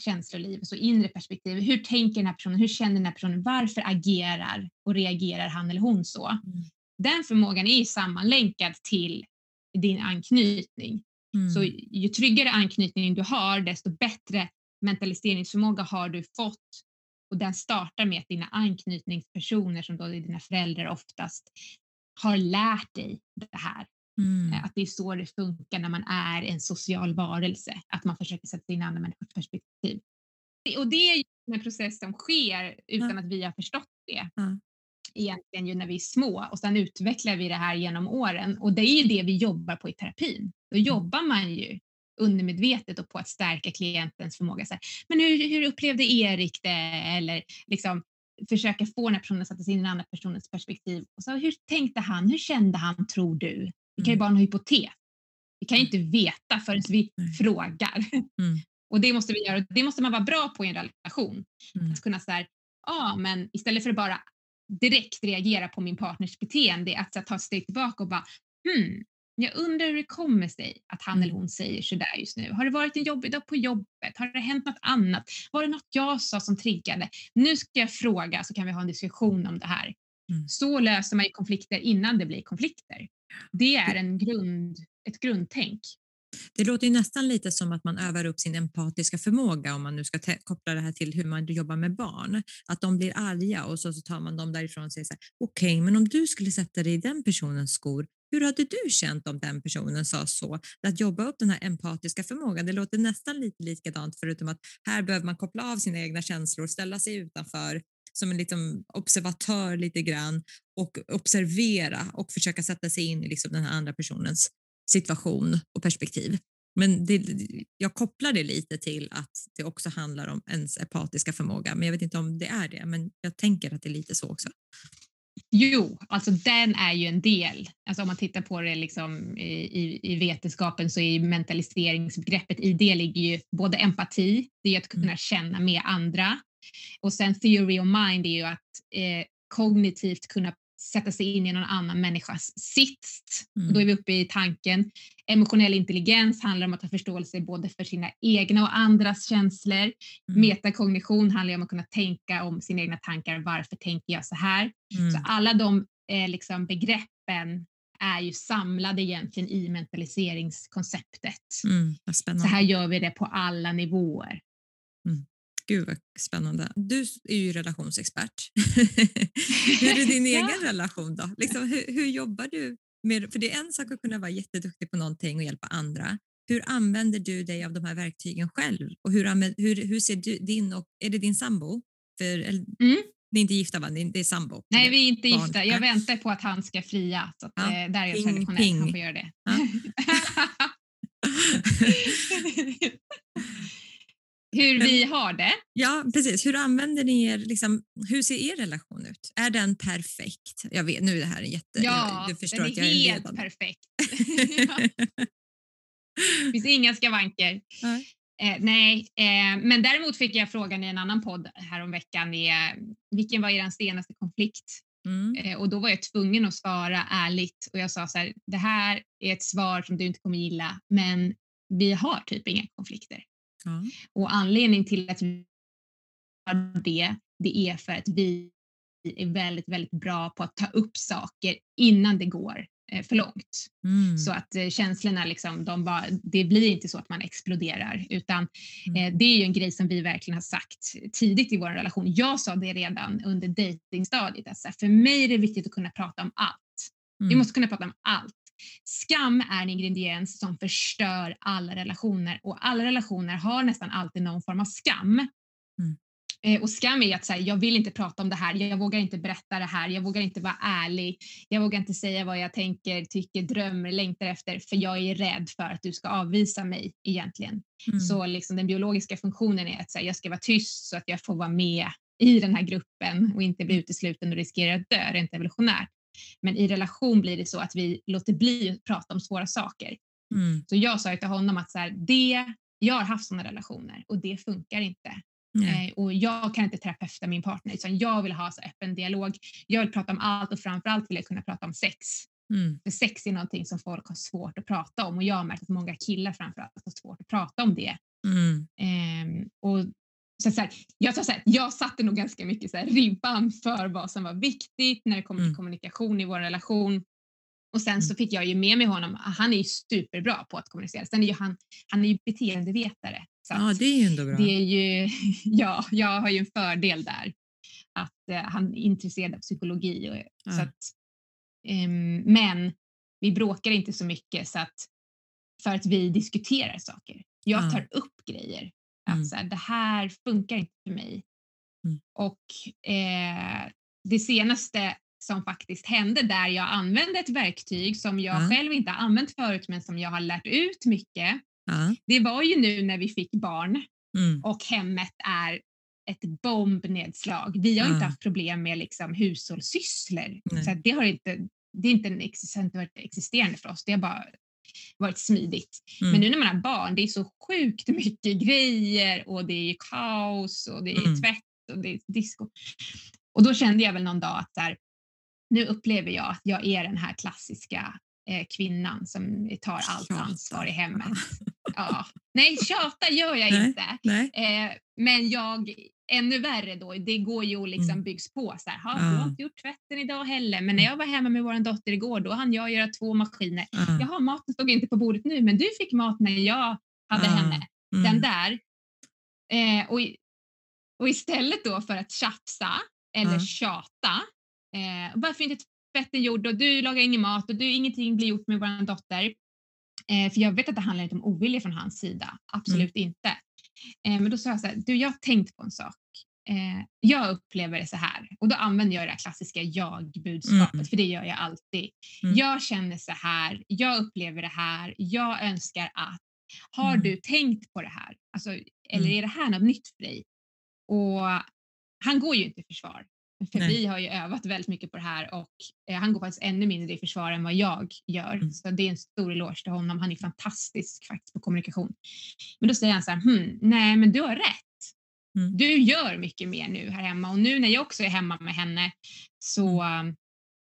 Speaker 2: känsloliv, så inre perspektiv. Hur tänker den här personen? Hur känner den här personen? Varför agerar och reagerar han eller hon så?
Speaker 1: Mm.
Speaker 2: Den förmågan är sammanlänkad till din anknytning.
Speaker 1: Mm.
Speaker 2: Så ju tryggare anknytning du har, desto bättre mentaliseringsförmåga har du fått. Och den startar med att dina anknytningspersoner, som då är dina föräldrar oftast, har lärt dig det här.
Speaker 1: Mm.
Speaker 2: Att det är så det funkar när man är en social varelse. Att man försöker sätta in andra människors perspektiv. Och det är en process som sker utan
Speaker 1: Ja.
Speaker 2: att vi har förstått det. Egentligen ju när vi är små och sen utvecklar vi det här genom åren och det är ju det vi jobbar på i terapin. Då jobbar man ju undermedvetet och på att stärka klientens förmåga. Så här, men hur, hur upplevde Erik det? Eller liksom försöka få den här personen att sätta sig in i den andra personens perspektiv. Och så, hur tänkte han? Hur kände han, tror du? Vi kan ju
Speaker 1: Mm.
Speaker 2: bara ha en hypotes. Vi kan ju inte veta förrän vi
Speaker 1: Nej.
Speaker 2: frågar.
Speaker 1: Mm.
Speaker 2: Och det måste vi göra. Det måste man vara bra på i en relation.
Speaker 1: Mm.
Speaker 2: Att kunna så här, ja men istället för att bara direkt reagera på min partners beteende, att så ta ett steg tillbaka och bara hmm, jag undrar hur det kommer sig att han
Speaker 1: Mm.
Speaker 2: eller hon säger så där just nu. Har det varit en jobbig dag på jobbet? Har det hänt något annat? Var det något jag sa som triggade? Nu ska jag fråga så kan vi ha en diskussion om det här.
Speaker 1: Mm.
Speaker 2: Så löser man konflikter innan det blir konflikter. Det är en grund, ett grundtänk.
Speaker 1: Det låter ju nästan lite som att man övar upp sin empatiska förmåga om man nu ska koppla det här till hur man jobbar med barn. Att de blir arga och så, så tar man dem därifrån och säger så här, okej, men om du skulle sätta dig i den personens skor, hur hade du känt om den personen sa så? Att jobba upp den här empatiska förmågan, det låter nästan lite likadant förutom att här behöver man koppla av sina egna känslor, ställa sig utanför som en liksom observatör lite grann och observera och försöka sätta sig in i liksom den här andra personens situation och perspektiv. Men det, jag kopplar det lite till att det också handlar om ens empatiska förmåga, men jag vet inte om det är det, men jag tänker att det är lite så också.
Speaker 2: Jo, alltså den är ju en del. Alltså om man tittar på det liksom i, i, i vetenskapen så är mentaliseringsbegreppet i det ligger ju både empati, det är att kunna
Speaker 1: Mm.
Speaker 2: känna med andra och sen theory of mind är ju att eh, kognitivt kunna sätta sig in i någon annan människas sits. Mm. Då är vi uppe i tanken. Emotionell intelligens handlar om att ha förståelse både för sina egna och andras känslor. Mm. Metakognition handlar om att kunna tänka om sina egna tankar. Varför tänker jag så här? Mm. Så alla de eh, liksom begreppen är ju samlade egentligen i mentaliseringskonceptet.
Speaker 1: Mm,
Speaker 2: så här gör vi det på alla nivåer.
Speaker 1: Mm. Gud vad spännande. Du är ju relationsexpert. hur är din ja. egen relation då? Liksom, hur, hur, jobbar du? Med, för det är en sak att kunna vara jätteduktig på någonting och hjälpa andra. Hur använder du dig av de här verktygen själv? Och hur, använder, hur, hur ser du din och, är det din sambo? För, mm. Ni är inte gifta va? Det är sambo?
Speaker 2: Nej, vi är inte barn. gifta. Jag väntar på att han ska fria. Så att, ja. eh, där är jag traditionell. Han får göra det. Ja. hur vi har det.
Speaker 1: Ja, precis. Hur använder ni er, liksom, hur ser er relation ut? Är den perfekt? Jag vet, nu är det här en jätte...
Speaker 2: Ja, förstår den är jag är helt ledande. perfekt. det finns inga skavanker. Nej. Eh, nej, eh, men däremot fick jag frågan i en annan podd häromveckan, eh, vilken var er senaste konflikt? Mm. Eh, och då var jag tvungen att svara ärligt och jag sa så här, det här är ett svar som du inte kommer gilla, men vi har typ inga konflikter. Mm. Och anledningen till att vi har det, det är för att vi är väldigt, väldigt bra på att ta upp saker innan det går eh, för långt. Mm. Så att eh, känslorna, liksom, de bara, det blir inte så att man exploderar utan mm. eh, det är ju en grej som vi verkligen har sagt tidigt i vår relation. Jag sa det redan under dejtingstadiet, alltså, för mig är det viktigt att kunna prata om allt. Mm. Vi måste kunna prata om allt. Skam är en ingrediens som förstör alla relationer och alla relationer har nästan alltid någon form av skam. Mm. Eh, och skam är att säga, jag vill inte prata om det här, jag vågar inte berätta det här, jag vågar inte vara ärlig, jag vågar inte säga vad jag tänker, tycker, drömmer, längtar efter för jag är rädd för att du ska avvisa mig egentligen. Mm. Så liksom den biologiska funktionen är att säga, jag ska vara tyst så att jag får vara med i den här gruppen och inte bli utesluten och riskera att dö rent evolutionärt. Men i relation blir det så att vi låter bli att prata om svåra saker. Mm. Så jag sa till honom att så här, det, jag har haft sådana relationer och det funkar inte. Eh, och jag kan inte terapeuta min partner utan jag vill ha så öppen dialog. Jag vill prata om allt och framförallt vill jag kunna prata om sex. Mm. För sex är någonting som folk har svårt att prata om och jag har märkt att många killar framförallt har svårt att prata om det. Mm. Eh, och så, så här, jag, så här, jag satte nog ganska mycket så här, ribban för vad som var viktigt när det kommer till mm. kommunikation i vår relation. Och sen så mm. fick jag ju med mig honom, han är ju superbra på att kommunicera. Sen är ju han, han är ju beteendevetare.
Speaker 1: Så ja, det är ju ändå bra.
Speaker 2: Det är ju, ja, jag har ju en fördel där. Att eh, han är intresserad av psykologi. Och, ja. så att, eh, men vi bråkar inte så mycket så att, för att vi diskuterar saker. Jag tar ja. upp grejer att mm. så här, det här funkar inte för mig. Mm. Och eh, det senaste som faktiskt hände där jag använde ett verktyg som jag ja. själv inte har använt förut men som jag har lärt ut mycket. Ja. Det var ju nu när vi fick barn mm. och hemmet är ett bombnedslag. Vi har ja. inte haft problem med liksom hushållssysslor. Så det, har inte, det är inte en existerande för oss. Det har bara varit smidigt. Mm. Men nu när man har barn, det är så sjukt mycket grejer och det är kaos och det är mm. tvätt och det är disco. Och då kände jag väl någon dag att där, nu upplever jag att jag är den här klassiska eh, kvinnan som tar allt tjata. ansvar i hemmet. Ja. Nej, tjata gör jag
Speaker 1: nej,
Speaker 2: inte.
Speaker 1: Nej.
Speaker 2: Eh, men jag ännu värre då, det går ju att liksom mm. byggs på. Så här, ja. Du har inte gjort tvätten idag heller, men när mm. jag var hemma med vår dotter igår, då hann jag göra två maskiner. Mm. Jaha, maten stod inte på bordet nu, men du fick mat när jag hade henne. Mm. Den där. Eh, och, och istället då för att tjafsa eller tjata, eh, varför inte tvätten gjord och du lagar ingen mat och du, ingenting blir gjort med vår dotter. Eh, för jag vet att det handlar inte om ovilja från hans sida, absolut mm. inte. Eh, men då sa jag så här, du jag har tänkt på en sak. Eh, jag upplever det så här och då använder jag det klassiska jag-budskapet mm. för det gör jag alltid. Mm. Jag känner så här, jag upplever det här, jag önskar att. Har mm. du tänkt på det här? Alltså, eller mm. är det här något nytt för dig? Och han går ju inte i försvar. För Nej. vi har ju övat väldigt mycket på det här och eh, han går faktiskt ännu mindre i försvar än vad jag gör. Mm. Så det är en stor eloge till honom. Han är fantastisk faktiskt på kommunikation. Men då säger han så här, hm, nej men du har rätt. Mm. Du gör mycket mer nu här hemma och nu när jag också är hemma med henne så mm.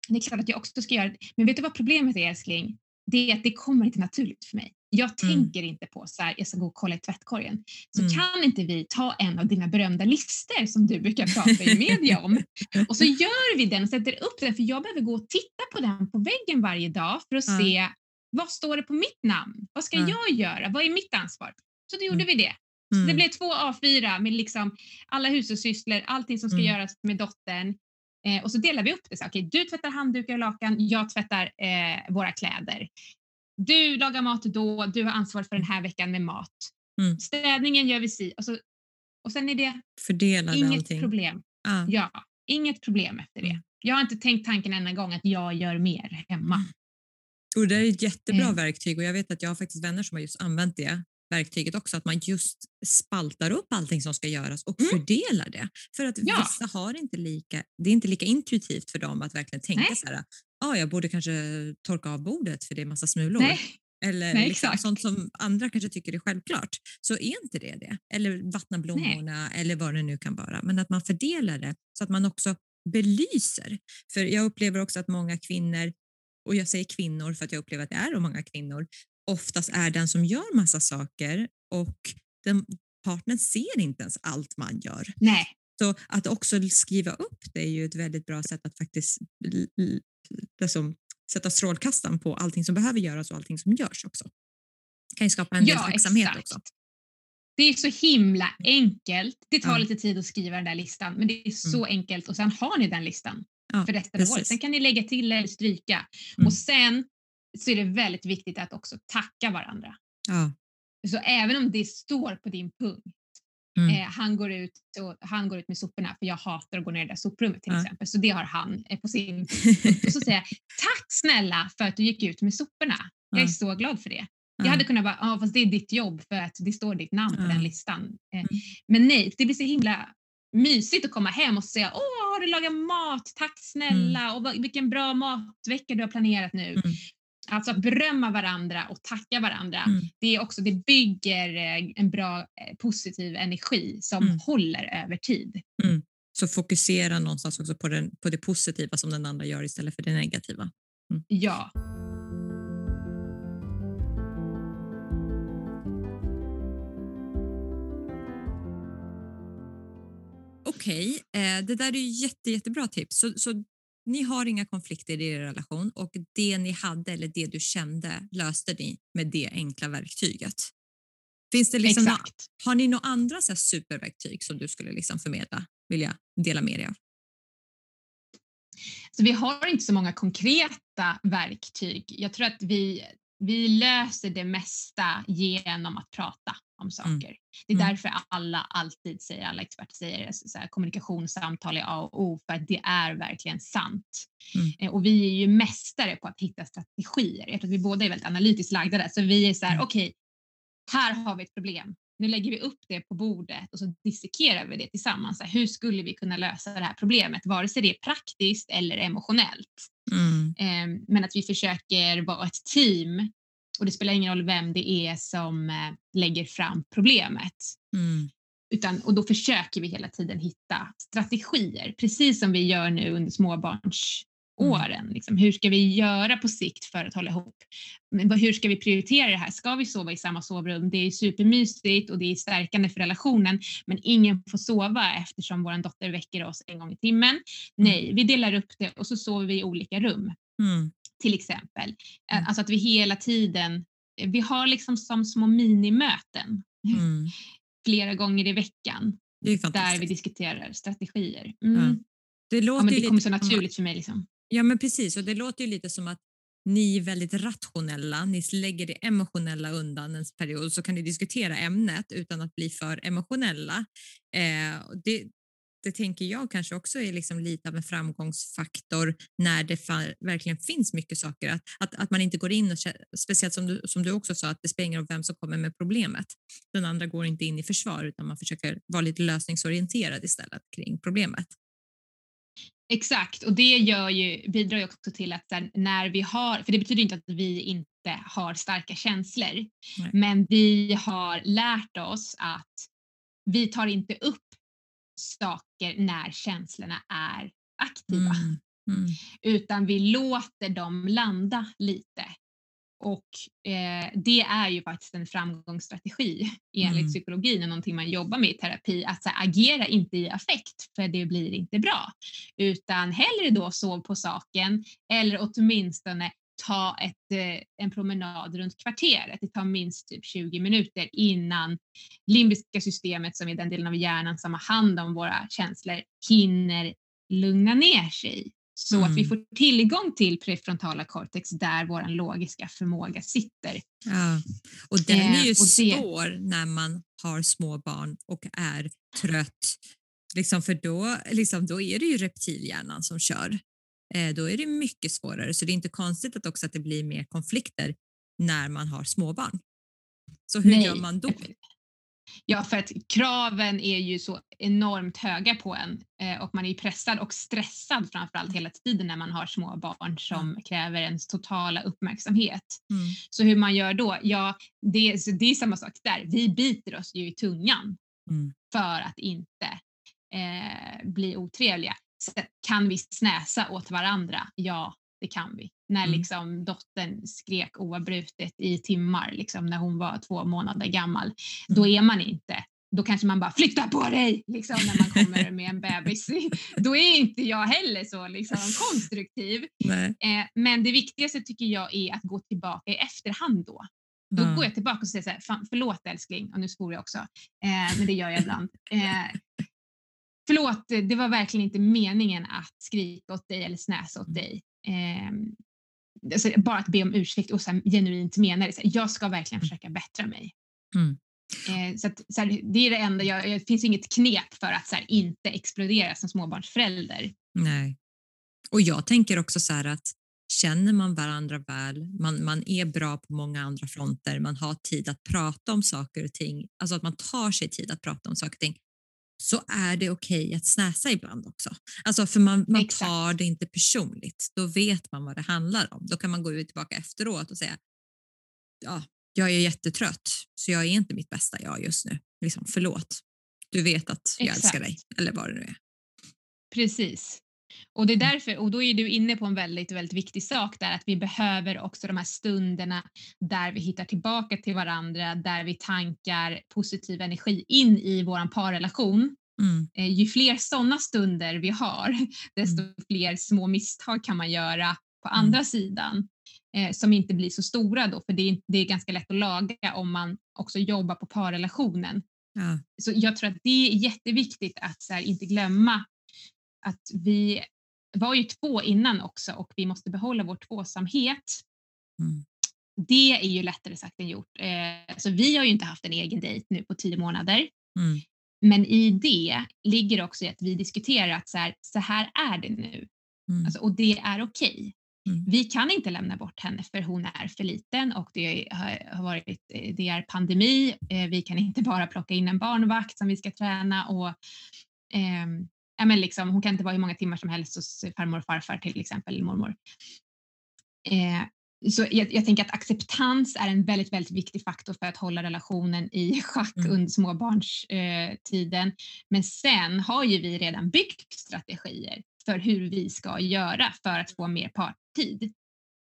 Speaker 2: det är klart att jag också ska göra det. Men vet du vad problemet är älskling? Det är att det kommer inte naturligt för mig. Jag mm. tänker inte på så här, jag ska gå och kolla i tvättkorgen. Så mm. kan inte vi ta en av dina berömda listor som du brukar prata i media om och så gör vi den och sätter upp den för jag behöver gå och titta på den på väggen varje dag för att mm. se vad står det på mitt namn? Vad ska jag göra? Vad är mitt ansvar? Så då gjorde mm. vi det. Så det mm. blev två A4 med liksom alla hushållssysslor, allting som ska mm. göras med dottern. Eh, och så delar vi upp det. Så, okay, du tvättar handdukar och lakan, jag tvättar eh, våra kläder. Du lagar mat då, du har ansvar för den här veckan med mat. Mm. Städningen gör vi si. Och, så, och sen är det
Speaker 1: Fördelade
Speaker 2: inget
Speaker 1: allting.
Speaker 2: problem. Ah. Ja, inget problem efter det. Mm. Jag har inte tänkt tanken en gång att jag gör mer hemma. Mm.
Speaker 1: Och det är ett jättebra mm. verktyg och jag vet att jag har faktiskt vänner som har just använt det verktyget också, att man just spaltar upp allting som ska göras och mm. fördelar det. För att ja. vissa har inte lika, det är inte lika intuitivt för dem att verkligen tänka Nej. så här, ah, jag borde kanske torka av bordet för det är massa smulor. Nej. Eller Nej, liksom sånt som andra kanske tycker är självklart, så är inte det det. Eller vattna blommorna Nej. eller vad det nu kan vara. Men att man fördelar det så att man också belyser. För jag upplever också att många kvinnor, och jag säger kvinnor för att jag upplever att det är många kvinnor, oftast är den som gör massa saker och den, partnern ser inte ens allt man gör.
Speaker 2: Nej.
Speaker 1: Så att också skriva upp det är ju ett väldigt bra sätt att faktiskt liksom, sätta strålkastaren på allting som behöver göras och allting som görs också. Det kan ju skapa en ja, del tacksamhet också.
Speaker 2: Det är så himla enkelt. Det tar ja. lite tid att skriva den där listan, men det är så mm. enkelt och sen har ni den listan ja, för resten av året. Sen kan ni lägga till eller stryka mm. och sen så är det väldigt viktigt att också tacka varandra.
Speaker 1: Ja.
Speaker 2: Så även om det står på din punkt, mm. eh, han, går ut och, han går ut med soporna för jag hatar att gå ner i det där soprummet till ja. exempel, så det har han eh, på sin. Och så säger jag tack snälla för att du gick ut med soporna. Jag är så glad för det. Jag hade kunnat bara, ja fast det är ditt jobb för att det står ditt namn på den listan. Eh, mm. Men nej, det blir så himla mysigt att komma hem och säga åh, har du lagat mat? Tack snälla mm. och vilken bra matvecka du har planerat nu. Mm. Alltså att berömma varandra och tacka varandra, mm. det, är också, det bygger eh, en bra eh, positiv energi som mm. håller över tid.
Speaker 1: Mm. Så fokusera någonstans också på, den, på det positiva som den andra gör istället för det negativa.
Speaker 2: Mm. Ja.
Speaker 1: Okej, okay. eh, det där är jätte, jättebra tips. Så, så ni har inga konflikter i er relation och det ni hade eller det du kände löste ni med det enkla verktyget. Finns det liksom. Några, har ni några andra så superverktyg som du skulle liksom förmedla, vilja dela med dig av?
Speaker 2: Så vi har inte så många konkreta verktyg. Jag tror att vi, vi löser det mesta genom att prata om mm. saker. Mm. Det är mm. därför alla alltid säger, alla experter säger så här, kommunikation, samtal är A och O för att det är verkligen sant. Mm. Eh, och vi är ju mästare på att hitta strategier. Jag tror att vi båda är väldigt analytiskt lagda där, så vi är så här, mm. okej, okay, här har vi ett problem. Nu lägger vi upp det på bordet och så dissekerar vi det tillsammans. Så här, hur skulle vi kunna lösa det här problemet, vare sig det är praktiskt eller emotionellt? Mm. Eh, men att vi försöker vara ett team och det spelar ingen roll vem det är som eh, lägger fram problemet. Mm. Utan, och då försöker vi hela tiden hitta strategier, precis som vi gör nu under småbarnsåren. Mm. Liksom, hur ska vi göra på sikt för att hålla ihop? Hur ska vi prioritera det här? Ska vi sova i samma sovrum? Det är supermysigt och det är stärkande för relationen, men ingen får sova eftersom vår dotter väcker oss en gång i timmen. Mm. Nej, vi delar upp det och så sover vi i olika rum. Mm till exempel. Eh, mm. Alltså att vi hela tiden, eh, vi har liksom som små minimöten mm. flera gånger i veckan där vi diskuterar strategier. Mm. Det, låter ja, men det kommer så naturligt för mig. Liksom.
Speaker 1: Ja men precis och det låter ju lite som att ni är väldigt rationella, ni lägger det emotionella undan en period så kan ni diskutera ämnet utan att bli för emotionella. Eh, det, det tänker jag kanske också är liksom lite av en framgångsfaktor när det verkligen finns mycket saker. Att, att, att man inte går in och, speciellt som du, som du också sa, att det spelar ingen roll vem som kommer med problemet. Den andra går inte in i försvar utan man försöker vara lite lösningsorienterad istället kring problemet.
Speaker 2: Exakt, och det gör ju, bidrar ju också till att när vi har, för det betyder inte att vi inte har starka känslor, Nej. men vi har lärt oss att vi tar inte upp saker när känslorna är aktiva. Mm. Mm. Utan vi låter dem landa lite. Och eh, det är ju faktiskt en framgångsstrategi enligt mm. psykologin och någonting man jobbar med i terapi. Att här, agera inte i affekt för det blir inte bra. Utan hellre då sov på saken eller åtminstone ta ett, eh, en promenad runt kvarteret. Det tar minst typ 20 minuter innan limbiska systemet som är den delen av hjärnan som har hand om våra känslor hinner lugna ner sig så mm. att vi mm. får tillgång till prefrontala cortex där vår logiska förmåga sitter.
Speaker 1: Ja. Och den är ju eh, svår det... när man har små barn och är trött. Liksom för då, liksom, då är det ju reptilhjärnan som kör. Eh, då är det mycket svårare så det är inte konstigt att också att det blir mer konflikter när man har småbarn. Så hur Nej. gör man då?
Speaker 2: Ja, för att kraven är ju så enormt höga på en eh, och man är pressad och stressad framförallt hela tiden när man har små barn som mm. kräver ens totala uppmärksamhet. Mm. Så hur man gör då? Ja, det, det är samma sak där. Vi biter oss ju i tungan mm. för att inte eh, bli otrevliga. Kan vi snäsa åt varandra? Ja, det kan vi. När mm. liksom dottern skrek oavbrutet i timmar liksom, när hon var två månader gammal. Mm. Då är man inte då kanske man bara flyttar på dig liksom, när man kommer med en bebis. Då är inte jag heller så liksom, konstruktiv. Eh, men det viktigaste tycker jag är att gå tillbaka i efterhand då. Då mm. går jag tillbaka och säger så här, förlåt älskling, och nu svor jag också, eh, men det gör jag ibland. Eh, förlåt, det var verkligen inte meningen att skrika åt dig eller snäsa åt dig eh, alltså bara att be om ursäkt och sen genuint mena det. Så jag ska verkligen mm. försöka bättra mig. Mm. Eh, så, att, så här, det är det enda, jag, det finns inget knep för att här, inte explodera som småbarnsförälder.
Speaker 1: Nej. Och jag tänker också så här att känner man varandra väl, man, man är bra på många andra fronter, man har tid att prata om saker och ting, alltså att man tar sig tid att prata om saker och ting, så är det okej okay att snäsa ibland också. Alltså för man, man tar det inte personligt. Då vet man vad det handlar om. Då kan man gå ut tillbaka efteråt och säga ja, jag är jättetrött så jag är inte mitt bästa jag just nu. Liksom, förlåt. Du vet att jag Exakt. älskar dig eller vad det nu är.
Speaker 2: Precis. Och det är mm. därför, och då är du inne på en väldigt, väldigt viktig sak där att vi behöver också de här stunderna där vi hittar tillbaka till varandra, där vi tankar positiv energi in i våran parrelation. Mm. Eh, ju fler sådana stunder vi har, desto mm. fler små misstag kan man göra på mm. andra sidan eh, som inte blir så stora då, för det är, det är ganska lätt att laga om man också jobbar på parrelationen. Ja. Så jag tror att det är jätteviktigt att här, inte glömma att vi var ju två innan också och vi måste behålla vår tvåsamhet. Mm. Det är ju lättare sagt än gjort. Eh, så vi har ju inte haft en egen dejt nu på tio månader. Mm. Men i det ligger också att vi diskuterar att så här, så här är det nu. Mm. Alltså, och det är okej. Okay. Mm. Vi kan inte lämna bort henne för hon är för liten och det har varit, det är pandemi. Eh, vi kan inte bara plocka in en barnvakt som vi ska träna och eh, ja, men liksom, hon kan inte vara hur många timmar som helst hos farmor och farfar till exempel, eller mormor. Eh, så jag, jag, tänker att acceptans är en väldigt, väldigt viktig faktor för att hålla relationen i schack mm. under småbarnstiden. Eh, Men sen har ju vi redan byggt strategier för hur vi ska göra för att få mer partid. Mm.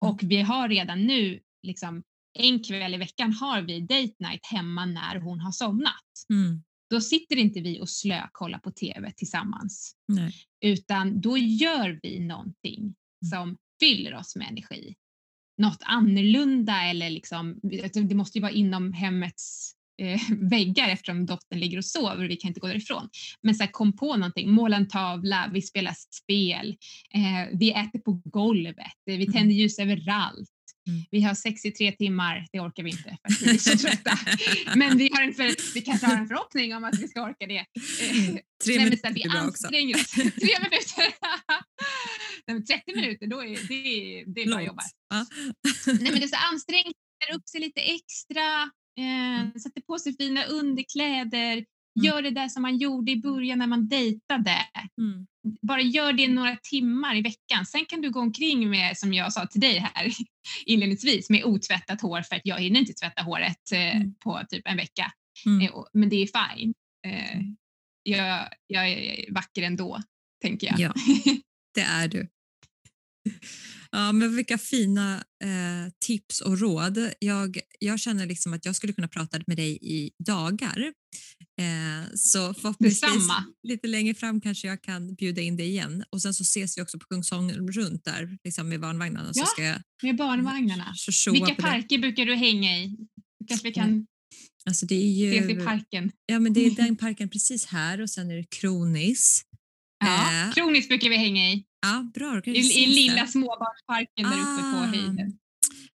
Speaker 2: Och vi har redan nu, liksom, en kväll i veckan har vi date night hemma när hon har somnat. Mm då sitter inte vi och slökollar på TV tillsammans. Nej. Utan då gör vi någonting mm. som fyller oss med energi. Något annorlunda eller liksom, det måste ju vara inom hemmets eh, väggar eftersom dottern ligger och sover och vi kan inte gå därifrån. Men så här, kom på någonting, måla en tavla, vi spelar spel, eh, vi äter på golvet, vi mm. tänder ljus överallt. Mm. Vi har sex i tre timmar, det orkar vi inte för att vi är så trötta. Men vi, har en för, vi kanske har en förhoppning om att vi ska orka det.
Speaker 1: Mm. Tre Nej, minuter är bra också. Tre
Speaker 2: minuter. Nej, 30 minuter, då är det, det är bra jobbat. Ja. Nej, men det är så ansträngt, upp sig lite extra, eh, mm. sätter på sig fina underkläder. Gör det där som man gjorde i början när man dejtade. Mm. Bara gör det några timmar i veckan. Sen kan du gå omkring med, som jag sa till dig här inledningsvis, med otvättat hår för att jag hinner inte tvätta håret eh, mm. på typ en vecka. Mm. Eh, men det är fine. Eh, jag, jag är vacker ändå, tänker jag.
Speaker 1: Ja, det är du. Ja, men vilka fina eh, tips och råd. Jag, jag känner liksom att jag skulle kunna prata med dig i dagar. Eh, så förhoppningsvis lite längre fram kanske jag kan bjuda in dig igen. Och sen så ses vi också på Kungsholm runt där liksom med barnvagnarna.
Speaker 2: Ja,
Speaker 1: så ska jag,
Speaker 2: med barnvagnarna. Vilka parker det. brukar du hänga i? Kanske vi kan
Speaker 1: alltså det är ju,
Speaker 2: ses i parken.
Speaker 1: Ja, men det är den parken precis här och sen är det Kronis.
Speaker 2: Ja, eh, Kronis brukar vi hänga i.
Speaker 1: Ja, bra.
Speaker 2: I, I lilla småbarnsparken där uppe på ah. höjden.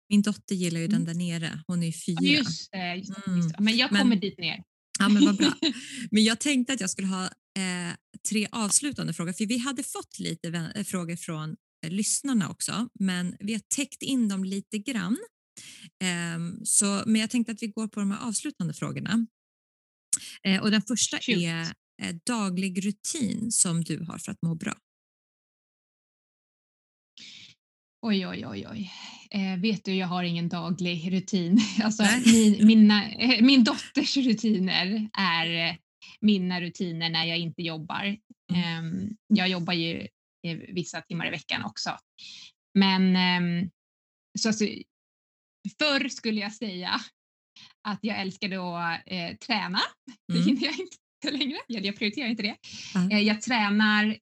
Speaker 1: Min dotter gillar ju den mm. där nere. Hon är ju fyra.
Speaker 2: Just det, just det, just det. Men jag kommer men, dit ner.
Speaker 1: Ja, men vad bra. Men jag tänkte att jag skulle ha eh, tre avslutande frågor, för vi hade fått lite eh, frågor från eh, lyssnarna också, men vi har täckt in dem lite grann. Eh, så, men jag tänkte att vi går på de här avslutande frågorna. Eh, och den första Shoot. är eh, daglig rutin som du har för att må bra.
Speaker 2: Oj, oj, oj, oj. Eh, vet du, jag har ingen daglig rutin. Alltså, min, mina, eh, min dotters rutiner är eh, mina rutiner när jag inte jobbar. Mm. Eh, jag jobbar ju vissa timmar i veckan också. Men ehm, så alltså, förr skulle jag säga att jag älskade att eh, träna. Det mm. hinner jag inte längre. Jag, jag prioriterar inte det. Mm. jag tränar,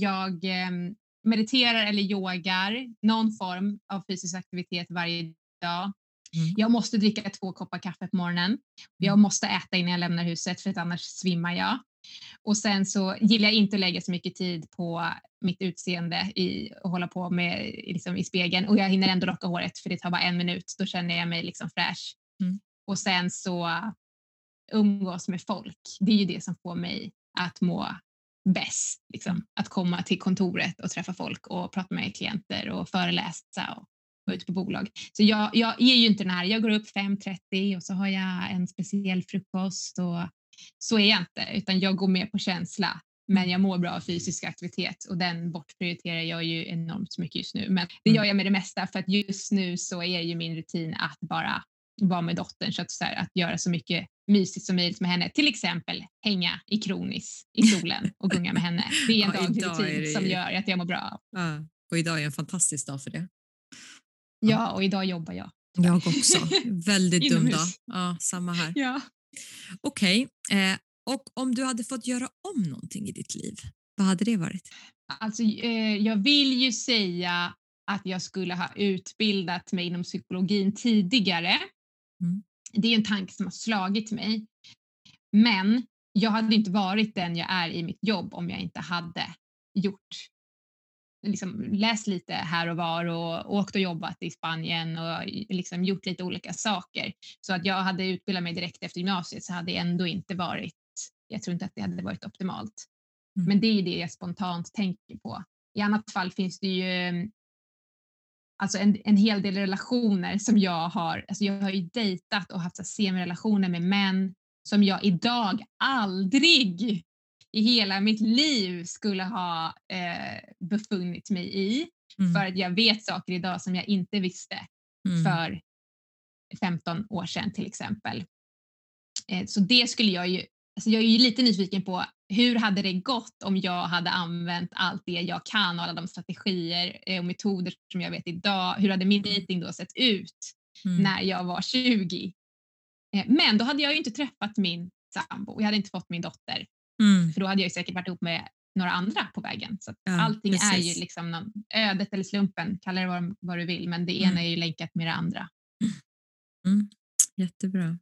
Speaker 2: jag ehm, mediterar eller yogar, någon form av fysisk aktivitet varje dag. Mm. Jag måste dricka två koppar kaffe på morgonen. Jag mm. måste äta innan jag lämnar huset för att annars svimmar jag. Och sen så gillar jag inte att lägga så mycket tid på mitt utseende i, och hålla på med liksom, i spegeln och jag hinner ändå rocka håret för det tar bara en minut. Då känner jag mig liksom fräsch. Mm. Och sen så umgås med folk. Det är ju det som får mig att må bäst. Liksom. Att komma till kontoret och träffa folk och prata med klienter och föreläsa och vara ute på bolag. Så jag, jag är ju inte den här, jag går upp 5.30 och så har jag en speciell frukost och så är jag inte, utan jag går mer på känsla. Men jag mår bra av fysisk aktivitet och den bortprioriterar jag ju enormt mycket just nu. Men det mm. gör jag med det mesta för att just nu så är ju min rutin att bara vara med dottern. Så att, så här, att göra så mycket mysigt som möjligt med henne. Till exempel hänga i kronis i solen och gunga med henne. Det är en ja, daglig rutin det... som gör att jag mår bra.
Speaker 1: Ja, och idag är en fantastisk dag för det.
Speaker 2: Ja, ja och idag jobbar jag.
Speaker 1: Jag också. Väldigt dum dag. Ja, samma här.
Speaker 2: Ja.
Speaker 1: Okej, okay. eh, och om du hade fått göra om någonting i ditt liv, vad hade det varit?
Speaker 2: Alltså, eh, jag vill ju säga att jag skulle ha utbildat mig inom psykologin tidigare. Mm. Det är en tanke som har slagit mig. Men jag hade inte varit den jag är i mitt jobb om jag inte hade gjort liksom läst lite här och var och åkt och jobbat i Spanien och liksom gjort lite olika saker. Så att jag hade utbildat mig direkt efter gymnasiet så hade det ändå inte varit, jag tror inte att det hade varit optimalt. Mm. Men det är det jag spontant tänker på. I annat fall finns det ju alltså en, en hel del relationer som jag har, alltså jag har ju dejtat och haft semirelationer med män som jag idag aldrig i hela mitt liv skulle ha eh, befunnit mig i. Mm. För att jag vet saker idag som jag inte visste mm. för 15 år sedan till exempel. Eh, så det skulle jag ju, alltså jag är ju lite nyfiken på hur hade det gått om jag hade använt allt det jag kan och alla de strategier eh, och metoder som jag vet idag? Hur hade min dejting då sett ut mm. när jag var 20? Eh, men då hade jag ju inte träffat min sambo och jag hade inte fått min dotter. Mm. För då hade jag säkert varit ihop med några andra på vägen. Så ja, allting precis. är ju liksom någon, ödet eller slumpen, kalla det vad, vad du vill, men det mm. ena är ju länkat med det andra.
Speaker 1: Mm. Jättebra.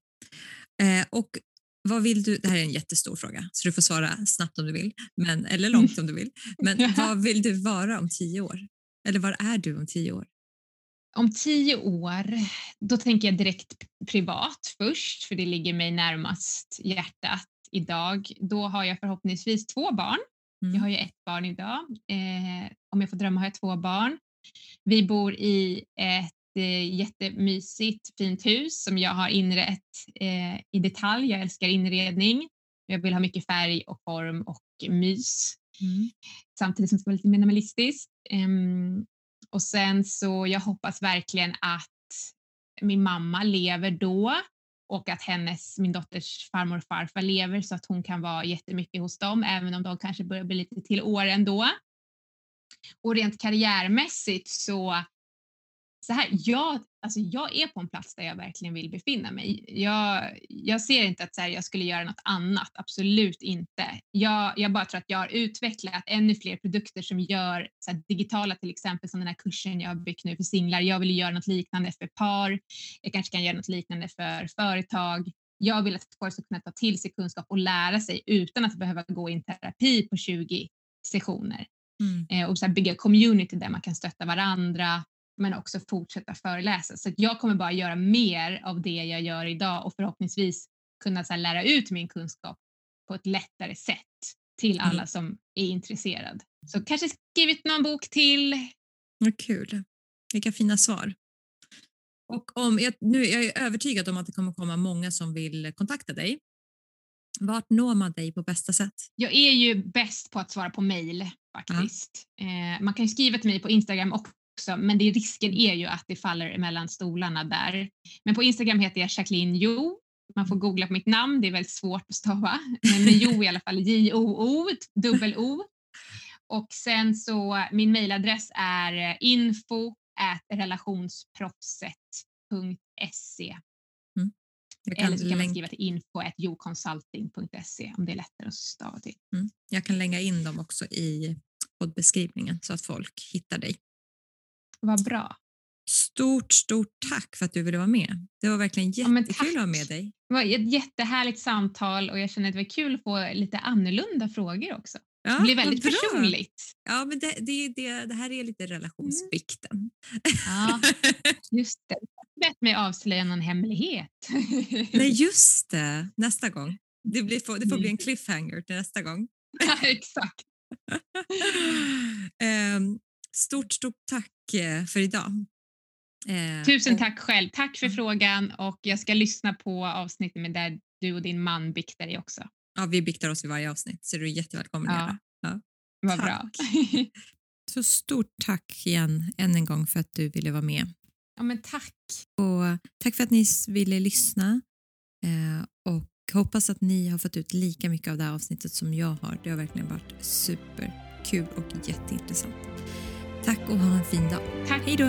Speaker 1: Eh, och vad vill du, det här är en jättestor fråga så du får svara snabbt om du vill, men, eller långt om du vill. Men vad vill du vara om tio år? Eller var är du om tio år?
Speaker 2: Om tio år, då tänker jag direkt privat först, för det ligger mig närmast hjärtat idag. Då har jag förhoppningsvis två barn. Mm. Jag har ju ett barn idag. Eh, om jag får drömma har jag två barn. Vi bor i ett jättemysigt fint hus som jag har inrett eh, i detalj. Jag älskar inredning. Jag vill ha mycket färg och form och mys. Mm. Samtidigt som det ska vara lite minimalistiskt. Um, och sen så jag hoppas verkligen att min mamma lever då och att hennes, min dotters farmor och farfar lever så att hon kan vara jättemycket hos dem även om de kanske börjar bli lite till åren då. Och rent karriärmässigt så, så här, jag, alltså jag är på en plats där jag verkligen vill befinna mig. Jag, jag ser inte att så här, jag skulle göra något annat, absolut inte. Jag, jag bara tror att jag har utvecklat ännu fler produkter som gör så här, digitala till exempel som den här kursen jag har byggt nu för singlar. Jag vill göra något liknande för par. Jag kanske kan göra något liknande för företag jag vill att folk ska kunna ta till sig kunskap och lära sig utan att behöva gå i en terapi på 20 sessioner. Mm. Eh, och så bygga community där man kan stötta varandra men också fortsätta föreläsa. Så jag kommer bara göra mer av det jag gör idag och förhoppningsvis kunna så lära ut min kunskap på ett lättare sätt till alla mm. som är intresserade. Så kanske skrivit någon bok till.
Speaker 1: Vad kul. Vilka fina svar. Och om, jag, nu, jag är övertygad om att det kommer komma många som vill kontakta dig. Vart når man dig på bästa sätt?
Speaker 2: Jag är ju bäst på att svara på mejl faktiskt. Ja. Eh, man kan skriva till mig på Instagram också men det, risken är ju att det faller mellan stolarna där. Men på Instagram heter jag Jacqueline Jo. Man får googla på mitt namn, det är väldigt svårt att stava. Men Jo i alla fall, J-O-O, dubbel-O. Och sen så min mejladress är info relationsproffset.se. Mm. Eller så kan man skriva till info.joconsulting.se om det är lättare att stava till.
Speaker 1: Mm. Jag kan lägga in dem också i poddbeskrivningen så att folk hittar dig.
Speaker 2: Vad bra.
Speaker 1: Stort, stort tack för att du ville vara med. Det var verkligen jättekul ja, att ha med dig.
Speaker 2: Det var ett jättehärligt samtal och jag känner att det var kul att få lite annorlunda frågor också. Ja, det blir väldigt personligt.
Speaker 1: Ja, men det, det, det, det här är lite relationsbikten. Mm.
Speaker 2: Ja, just det. Bett mig avslöja någon hemlighet.
Speaker 1: Nej, just det. Nästa gång. Det, blir, det får bli en mm. cliffhanger till nästa gång.
Speaker 2: Ja, exakt.
Speaker 1: um, stort, stort tack eh, för idag.
Speaker 2: Uh, Tusen tack själv. Tack för frågan och jag ska lyssna på avsnittet med där du och din man biktar dig också.
Speaker 1: Ja, vi biktar oss i varje avsnitt så du är jättevälkommen att göra. Ja.
Speaker 2: Vad bra.
Speaker 1: så stort tack igen än en gång för att du ville vara med.
Speaker 2: Ja, men tack.
Speaker 1: Och tack för att ni ville lyssna eh, och hoppas att ni har fått ut lika mycket av det här avsnittet som jag har. Det har verkligen varit superkul och jätteintressant. Tack och ha en fin dag.
Speaker 2: Tack.
Speaker 1: Hej då.